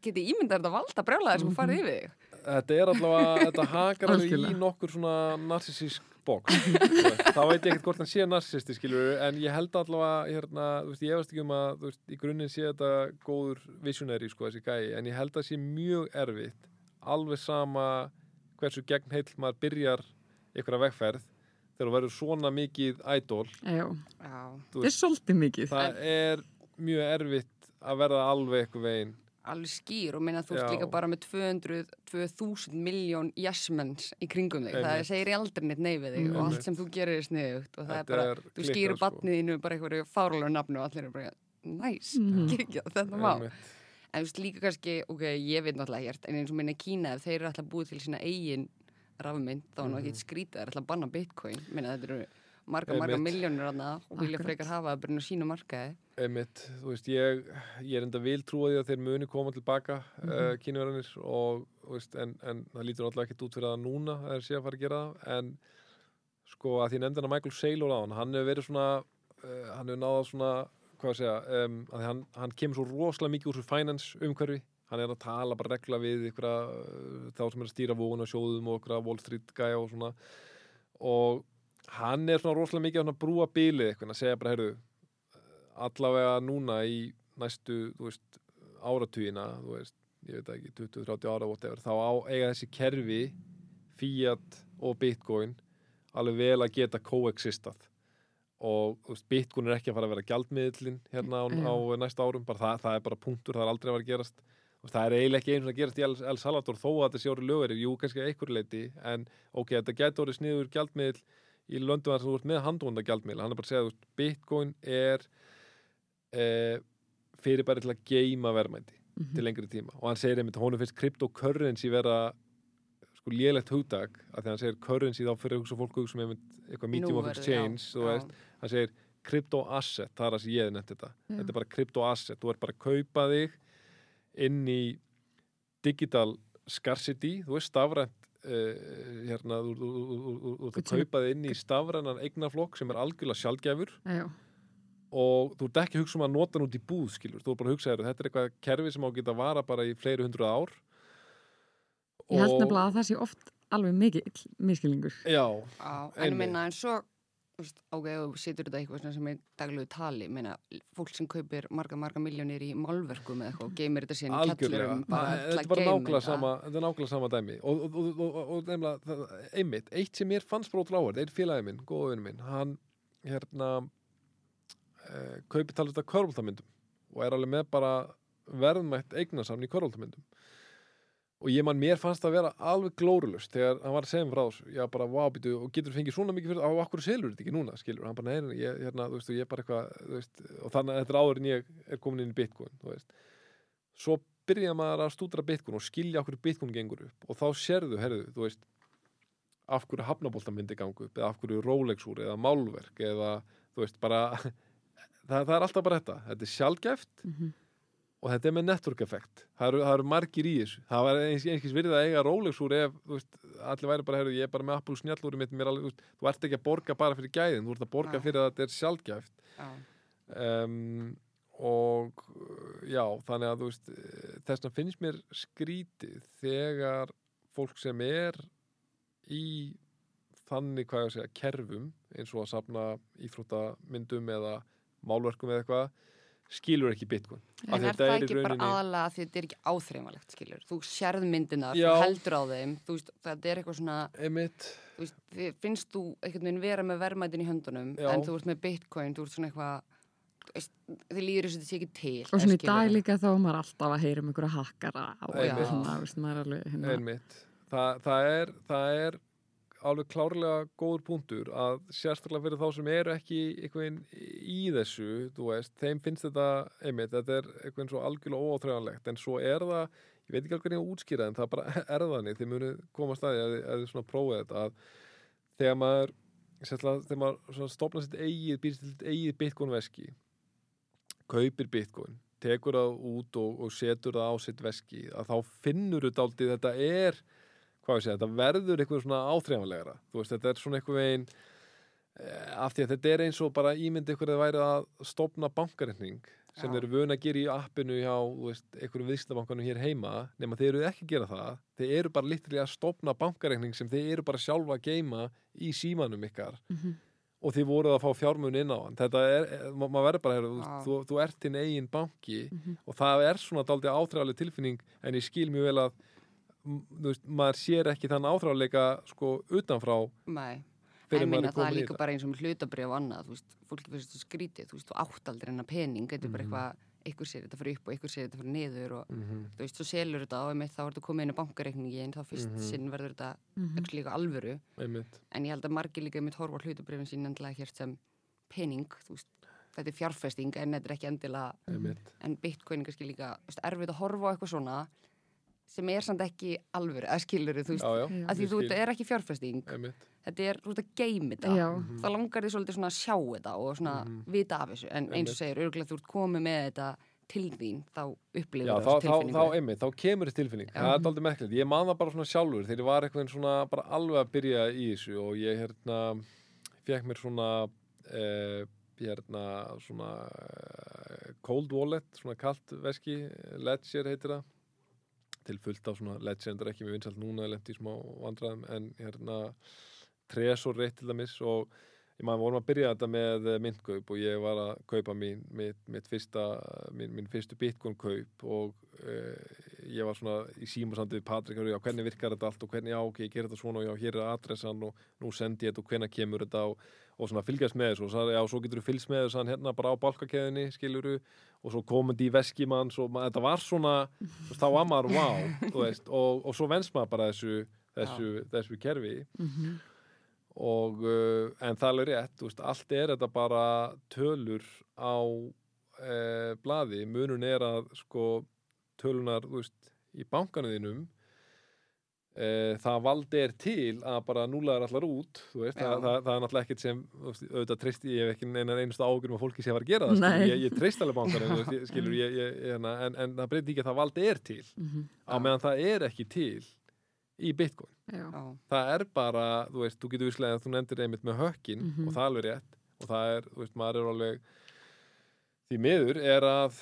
getur ímyndað þetta valda brjálæðir sem farið yfir þig. Þetta er allavega þetta hakar alveg í nokkur svona narsisísk bóks þá veit ég ekkert hvort hann sé narsisti skilur en ég held allavega hérna, þú veist, ég efast ekki um að veist, í grunninn sé þetta góður visionary sko en ég held að sé mjög erfitt alveg sama hversu gegn heill maður byrjar einhverja vegferð þegar þú verður svona mikið idol Já. Já, þú Þetta er svolítið mikið. það er mjög erfitt að verða alveg eitthvað veginn alveg skýr og minna þú ert líka bara með 200, 2000 miljón jesmens í kringum þig, það segir ég aldrei neitt nei við þig og Einmitt. allt sem þú gerir er sniðugt og það Þetta er bara, er þú skýrir sko. batnið þínu bara einhverju fáralegu nafnu og allir er bara, næs, Mhm. kikja, þetta má en þú veist líka kannski, ok, ég veit náttúrulega hér en eins og minna Kína, ef þeir eru alltaf búið til sína eigin rafmynd, þá er nú Mhm. ekki skrítið, það er alltaf að banna bitcoin minna þetta eru marga, marga hana og vilja frekar hafa inn á sínu markaði. Einmitt, þú veist, ég, ég er enda vil trúa því að þeir muni koma tilbaka mm Mhm. kynverðanir og, þú veist, en, en það lítur náttúrulega ekkert út fyrir það núna að þeir sé að fara að gera það, en sko að því ég nefndi hann að Michael Saylor á hann, hann hefur verið svona, uh, hann hefur náða svona, hvað að segja, um, að því hann, hann kemur svo rosalega mikið úr svo finance umhverfi, hann er að tala bara regla við ykkur uh, þá sem er að stýra vóun og sjóðum og ykkur Wall Street gæja og svona. Og hann er svona rosalega mikið að brúa bilið eitthvað, að segja bara, heyrðu, allavega núna í næstu, þú veist, áratugina, þú veist, ég veit ekki, 20-30 ára, whatever, þá á eiga þessi kerfi, Fiat og Bitcoin alveg vel að geta coexistað. Og veist, Bitcoin er ekki að fara að vera gjaldmiðlinn hérna á, á næsta árum, bara það, það er bara punktur, það er aldrei að vera að gerast. Það er eiginlega ekki einu að gerast í El, El Salvador þó að þetta sé orðið lögari, jú, kannski að einhverju leiti en ok, þetta gæti orðið sniður gjaldmiðl í löndum sem þú ert með handvonda gjaldmiðl hann er bara að segja, veist, Bitcoin er eh, fyrir bara til að geima verðmændi Mhm. til lengri tíma og hann segir einmitt að honum finnst cryptocurrency vera sko lélegt hugdag að því hann segir currency þá fyrir að hugsa fólk hugsa um einmitt eitthvað medium of exchange hann segir crypto asset, það er það sem ég hef nefnt þetta Já. þetta er bara crypto asset, þú ert bara að kaupa þig inn í digital scarcity þú veist stafrænt uh, hérna, þú, þú, þú, þú, þú, þú Hvernig sem- kaupa þig inn í stafrænan eignaflokk sem er algjörlega sjálfgæfur Já, og þú ert ekki að hugsa um að nota hann út í búð skilur, þú er bara að hugsa þér þetta er eitthvað kerfi sem á að geta vara bara í fleiri hundru ár. Ég held nefnilega að það sé oft alveg mikið miskilningur. já, en Einmitt. meina en svo ok, þú setur þetta eitthvað sem er daglegu tali, ég meina, fólk sem kaupir marga, marga miljónir í málverkum eða eitthvað og geymir þetta síðan í kjallurum þetta er bara nákvæmlega sama er sama dæmi. Og, og, og, og, og nefnilega, einmitt, eitt sem mér fannst brót lágur, einn félagi minn, góða vinnu minn hann, hérna uh, kaupi talast að körfaldamyndum og er alveg með bara verðmætt eignarsamn í körfaldamyndum og ég man, mér fannst það að vera alveg glórulust þegar hann var að segja mér frá þessu. Ég bara, vá, býtu, og getur fengið svona mikið fyrir á okkur selur þetta ekki núna, skilur, hann bara, nei, ég, hérna, þú veist, og ég bara eitthvað, þú veist og þannig að þetta er áður en ég er komin inn í Bitcoin, þú veist. Svo byrja maður að stúdra Bitcoin og skilja okkur Bitcoin gengur upp. Og þá sérðu, herðu, þú veist af hverju hafnabolta myndi gangu upp eða af hverju Rolex úr eða málverk eða, þú veist, bara það, það og þetta er með network effekt það eru, það eru margir í þessu. Það var eins, einskis virðið að eiga Rolex úr ef veist, allir væri bara, herru, ég er bara með Apple snjallúri mitt, mér alveg, veist, þú ert ekki að borga bara fyrir gæðin, þú ert að borga Já. fyrir að þetta er sjálfgæft Já, um, og já, þannig að veist þess vegna finnst mér skrítið þegar fólk sem er í þannig hvað ég að segja, kerfum eins og að safna íþróttamyndum eða málverkum eða eitthvað skilur ekki bitcoin Af en því er þetta það í ekki bara aðalega að þetta er ekki áþreifanlegt, skilur? Þú sérð myndinar, Já. þú heldur á þeim, þú veist, þetta er eitthvað svona, Einmitt, þú veist, þið- finnst þú einhvern veginn vera með verðmætin í höndunum, Já. en þú ert með bitcoin, þú ert svona eitthvað, þið líður þess að þetta sé ekki til. Og svona í dag líka þá er maður alltaf að heyra um einhverja hakkara og svona, maður er alveg hérna. einmitt Þa, það, er, það er alveg klárlega góður punktur að sérstaklega fyrir þá sem eru ekki einhvern í þessu þú veist, þeim finnst þetta einmitt, þetta er einhvern svo algjörlega óáþræðanlegt en svo er það, ég veit ekki alveg hvernig að útskýra en það bara er þannig, þið munu koma staði að, að þið svona prófið þetta að þegar maður sérstaklega, þegar maður stopna sitt eigið, býr til sitt eigið bitcoin veski kaupir bitcoin tekur það út og, og setur það á sitt veski að þá finnur þú dálítið þetta er hvað ég segja, þetta verður eitthvað svona áþreifanlegra þú veist, þetta er svona eitthvað veginn eh, af því að þetta er eins og bara ímyndi eitthvað að væri að stopna bankareikning sem þeir eru vöna að gera í appinu hjá, þú veist, einhverjum viðslabankanum hér heima nema þeir eru ekki að gera það þeir eru bara lítilega að stopna bankareikning sem þeir eru bara sjálfa að geima í símanum ykkar Mhm. og þið voruð að fá fjármun inn á hann þetta er, eh, ma- maður verður bara að þú, Já. þú, þú ert þinn eigin banki Mhm. og það er svona daldið áþræðaleg tilfinning en ég skil mjög vel að veist, maður sér ekki þann áþræðalega sko utanfrá Nei, en minna það er líka bara eins og með hlutabrif og annað, þú veist, fólki finnst þetta skrítið, þú veist, þú átt aldrei hennar pening, þetta er bara Mhm. eitthvað, einhver sér þetta fyrir upp og einhver sér þetta fyrir niður og Mhm, þú veist, svo selur þetta og einmitt þá er þetta komið inn á bankareikningin, þá fyrst Mhm. sinn verður þetta Mhm. ekki líka alvöru, einmitt. En ég held að margir líka einmitt horfa á hlutabrifin sín endilega hér sem pening, þú veist, þetta er fjárfesting en þetta er ekki endilega, einmitt. en bitcoin er kannski líka, þú veist, erfitt að horfa á eitthvað svona sem er samt ekki alvöru, eða skilur þú veist, já, já, að því þú skil. þetta er ekki fjárfesting, Einmitt. þetta er, þú ert að geima þetta, Já, Mhm. þá langar því svolítið svona að sjá þetta og svona vita af þessu, en eins og segir, örgulega þú ert komið með þetta til þín, þá upplifir Já, þá, þessu þá, tilfinningu. þá, einmitt, þá kemur þessi tilfinning. Það er aldrei merkilegt, ég man það bara svona sjálfur þegar ég var eitthvað svona bara alveg að byrja í þessu og ég hérna fekk mér svona eh, hérna svona eh, cold wallet, svona kalt veski Ledger heitir það til fullt af svona Ledger endur ekki mjög vinsalt núna, lendi í smá vandræðum en hérna Tresor reitt til dæmis og ég maður vorum að byrja þetta með eh, myntkaup og ég var að kaupa mín, mitt, mitt fyrsta, mín, mín fyrstu bitcoin kaup og uh, ég var svona í símasandi við Patrik og já, hvernig virkar þetta allt og hvernig, já, ok, ég ger þetta svona og já, hér er adressan og nú sendi ég þetta og hvenær kemur þetta og, og svona fylgjast með þessu. Og svo, já, svo getur þú fylgst með þessu hérna bara á balkakeðinni, skiluru og svo komandi í ma- þetta var svona, þá var maður, wow, veist, og, og svo venst maður bara þessu, þessu, þessu kerfi. Mhm. og uh, en það er rétt, veist, allt er þetta bara tölur á uh, blaði, munun er að sko tölunar, veist, í bankanuðinum það valdi er til að bara núlaður allar út, þú veist, það, það, það er náttúrulega ekkert sem, þú veist, auðvitað treysti ég hef ekki einan einustu ágjörn að fólki sé að fara að gera það, skilur, ég, ég treyst alveg bankanum, þú veist, ég- skilur, ég, ég, ég, hérna, en, en það breyti ekki að það valdi er til, Mhm. á meðan það er ekki til í Bitcoin Já. Það er bara, þú veist, þú getur visslega að þú nefndir einmitt með hökkin Mhm. og það er alveg rétt og það er, þú veist, maður er alveg því miður er að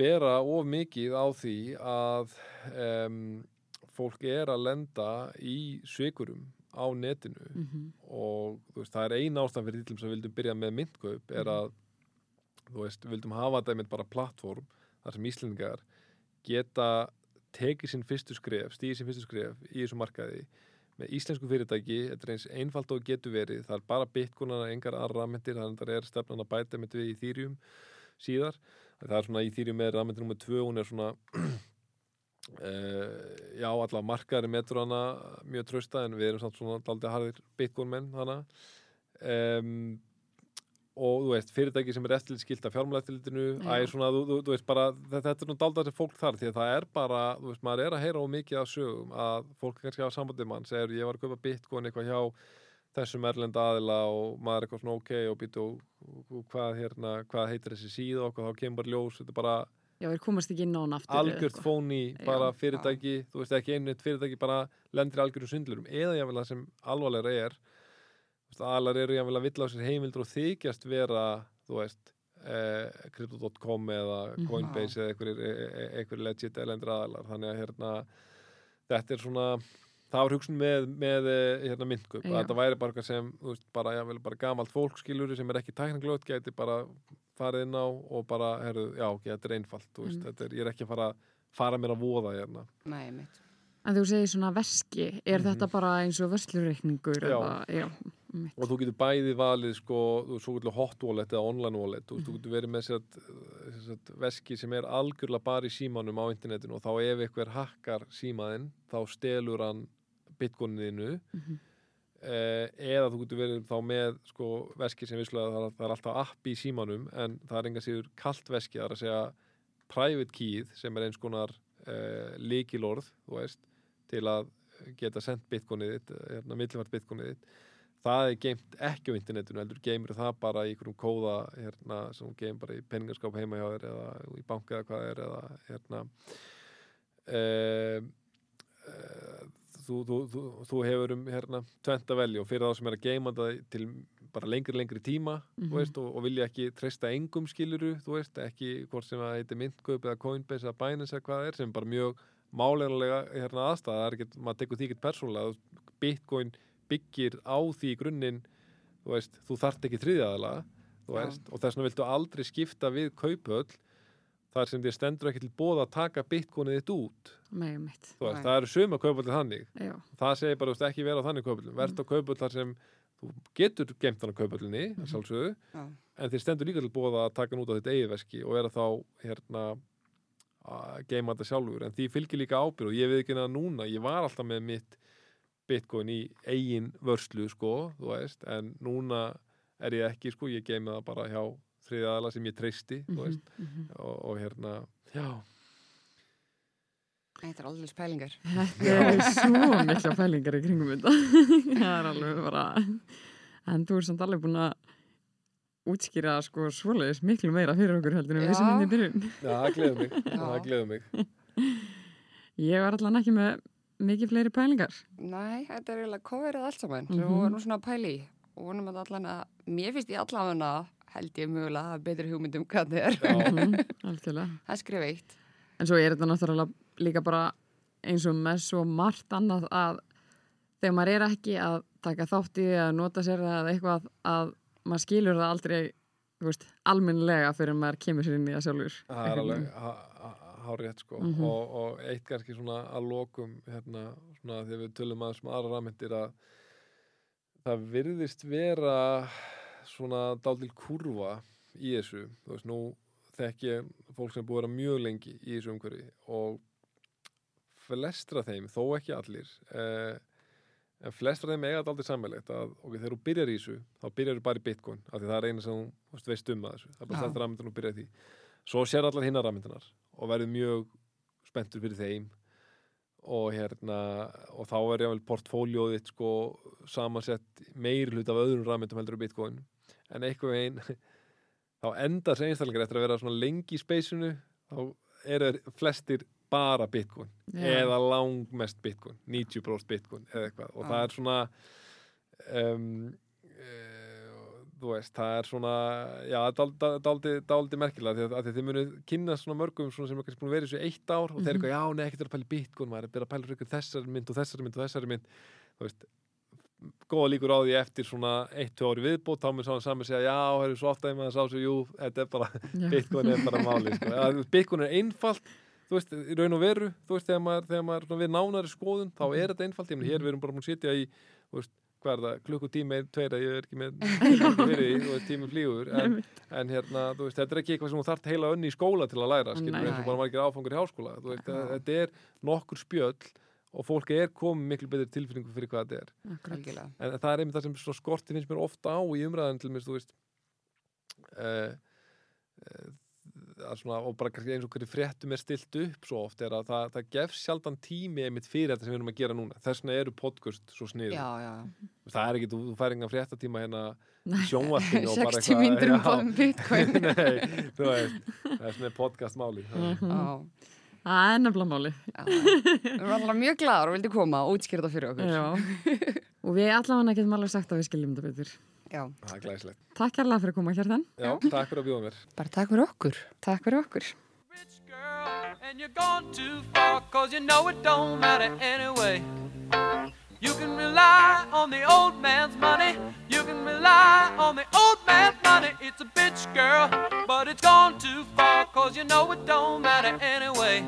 bera of mikið á því að um, fólk er að lenda í svikurum á netinu Mhm. og þú veist, það er ein ástæðan fyrir því að við vildum byrja með myndkaup er að þú veist, við vildum hafa þetta einmitt bara plattform þar sem Íslendingar geta tekið sinn fyrstu skref, stíði sinn fyrstu skref í þessu markaði með íslensku fyrirtæki, þetta er eins einfalt og getur verið, það er bara bitcoinana, engar aðra rafmyndir, þannig að það er stefnan að bæta með við í Ethereum síðar. Það er svona Ethereum er rafmyndir nummer 2 hún er svona uh, já, allavega markaðari metur hana mjög trausta en við erum samt svona daldið harðir bitcoin menn hana um, og þú veist, fyrirtæki sem er eftirlitskilt af fjármálaeftirlitinu, Já. æ, svona, þú, þú, þú veist bara, þetta, er nú daldað sem fólk þar því að það er bara, þú veist, maður er að heyra á mikið af sögum að fólk kannski hafa sambandið mann segir, ég var að kaupa bitcoin eitthvað hjá þessum erlenda aðila og maður er eitthvað svona ok og býtu og, og, og hvað, hérna, hvað heitir þessi síða og þá kemur ljós, þetta er bara Já, við komast ekki inn á hann aftur algjört fóni, bara Já. fyrirtæki þú veist ekki einu fyrirtæki bara lendir algjörum svindlurum, eða jáfnvel það sem alvarlega er aðlar eru jáfnvel að villa á sér heimildur og þykjast vera þú veist eh, crypto.com eða Mhm. Coinbase eða einhverjir e- e- einhverjir legit elendur aðalar þannig að hérna þetta er svona það var hugsun með, með eh, hérna myndkup að Já. þetta væri bara eitthvað sem veist, bara, jáfnvel, bara gamalt fólk skilur sem er ekki tækninglögt gæti bara farið inn á og bara, herru, já, ok, þetta er einfalt þú veist, Einmitt. þetta er, ég er ekki að fara fara mér að voða hérna nei, mitt. En þú segir svona veski, er þetta bara eins og vörslureikningur? Mhm. Já. eða- já og þú getur bæði valið sko, svo getur hot wallet eða online wallet, þú, veist, þú getur verið með sér, sér veski sem er algjörlega bara í símanum á internetinu og þá ef einhver hakkar símaðinn þá stelur hann bitcoininu Mhm. eh, eða þú getur verið þá með sko, veski sem visslega það, það er alltaf app í símanum en það er enga síður kalt veski, það er að segja private keyð sem er eins konar eh, líkilorð, þú veist til að geta sendt bitcoinið þitt, hérna, millifært bitcoinið þitt það er geimt ekki á internetinu heldur geymir það bara í einhverjum kóða hérna, sem þú geymir bara í peningarskáp heima hjá þér eða í banka eða hvað er eða hérna um, uh, þú, þú, þú, þú hefur um hérna tvent að velja og fyrir þá sem er að geyma það til bara lengri lengri tíma Mhm. þú veist, og, og vilja ekki treysta engum skiluru þú veist, ekki hvort sem það heiti myndkaup eða Coinbase eða Binance eða hvað það er sem er bara mjög málega hérna aðstæða það er ekki, maður tekur því ekki persónulega Bitcoin byggir á því grunninn þú veist, þú þart ekki þriðjaðala og þess vegna viltu aldrei skipta við kaupöll þar sem þér stendur ekki til bóða að taka bitcoinið þitt út. Nei, mitt. veist, það eru suma kaupöllir þannig. Já, það segir bara, veist, ekki vera á þannig kaupöllum verðt á kaupöll þar sem þú getur gemt hann á kaupöllinni, mm sjálfsögðu Já, en þér stendur líka til bóða að taka hann út á þitt eigið veski og vera þá hérna að geima þetta sjálfur. En því fylgir líka ábyrð og ég veit ekki að núna ég var alltaf með mitt bitcoin í eigin vörslu sko, þú veist, en núna er ég ekki, sko, ég geimi það bara hjá þriðaðala sem ég treysti, þú mhm, veist mhm. og, og hérna, já Þetta er alveg spælingar. Þetta er svo mikla pælingar í kringum þetta. það er alveg bara, en þú er samt alveg búin að útskýra sko svoleiðis miklu meira fyrir okkur heldur en við sem henni byrjun. Já, það gleður mig, Já. það gleður mig. Ég var allan ekki með mikið fleiri pælingar. Nei, þetta er eiginlega coverið allt saman. Mm. -hmm. Var nú svona að pæli í. og vonum að allan að, mér finnst ég allavega held ég mögulega að hafa betri hugmyndum hvað það er. Mhm. Það skrifa eitt. En svo er þetta náttúrulega líka bara eins og með svo margt annað að þegar maður er ekki að taka þátt í því að nota sér það eða eitthvað að maður skilur það aldrei þú veist, almennilega fyrir maður kemur sér inn í það sjálfur. það er alveg hárétt sko Mhm. og, og eitt kannski svona að lokum hérna svona þegar við tölum aðeins um aðra rafmyndir að það virðist vera svona dálítil kurva í þessu. Þú veist nú þekki ég fólk sem búið að vera mjög lengi í þessu umhverfi og flestra þeim, þó ekki allir eh, en flestra þeim eiga þetta aldrei sammælegt að ok, þegar þú byrjar í þessu þá byrjar þú bara í bitcoin af því það er eina sem þú veist, um að þessu. Það er bara þetta rafmyndan og byrjar því. Svo sér allar hinnar rafmyndanar og verður mjög spenntur fyrir þeim og hérna og þá er jáfnvel portfóljóð þitt sko samansett meiri hlut af öðrum rafmyndum heldur en bitcoin en eitthvað einn þá endar þessi einstaklingar eftir að vera svona lengi í speysinu þá eru flestir bara bitcoin Já. eða langmest bitcoin 90% bitcoin eða eitthvað og Já. það er svona um, uh, þú veist, það er svona já, daldi, daldi, daldi merkilega því að, þið munu kynna svona mörgum svona sem er kannski búin að vera í þessu eitt ár og þeir eru eitthvað, já, nei, ekkert er að pæla í bitcoin maður er að ykkur þessari mynd og þessari mynd og þessari mynd þú veist góða líkur á því eftir svona eitt, tvö ári viðbót þá mun sá hann saman segja, já, það er svo ofta að sá sig, jú, þetta er bara. Bitcoin er bara máli sko. Veist, Bitcoin er einfalt þú veist, í raun og veru þú veist, þegar maður, þegar maður við nánari skoðun þá er þetta einfalt, ég meni, hér við erum bara múin að sitja í þú veist, hvað er það, klukkutími einn, tveir að ég er ekki með fyrir veist, tími flýgur en, en hérna, þú veist, þetta er ekki eitthvað sem þú þarft heila önni í skóla til að læra, skilur eins og bara margir áfangur í háskóla, þú veist, þetta er nokkur spjöll og fólk er komið miklu betri tilfinningu fyrir hvað þetta er Akkurat. En það er einmitt það sem skorti finnst mér ofta á í umræðan til mér, þú veist uh, uh, svona, og bara eins og hverju fréttum er stilt upp svo oft er að það, það gefs sjaldan tími einmitt fyrir þetta sem við erum að gera núna þess vegna eru podcast svo snið Já, já. það er ekki, þú, þú fær engan fréttatíma hérna bara 60 myndir um já. báðum bitcoin. Nei, þú veist, það er svona podcast máli Mhm. Já. Það er nefnilega máli. Já. Við erum alltaf mjög glaðar og vildi koma og útskýra það fyrir okkur. Já. Og við allavega getum alveg sagt að við skiljum þetta betur. Já. það er glæslegt Takk kærlega fyrir að koma hér þann. já, takk fyrir að bjóða mér Bara takk fyrir okkur. Takk fyrir okkur. rich girl and you can rely on the old man's money. You can rely on the old man's money. It's a bitch girl but it's gone too far cause you know it don't matter anyway.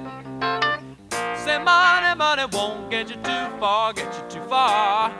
Say money money won't get you too far get you too far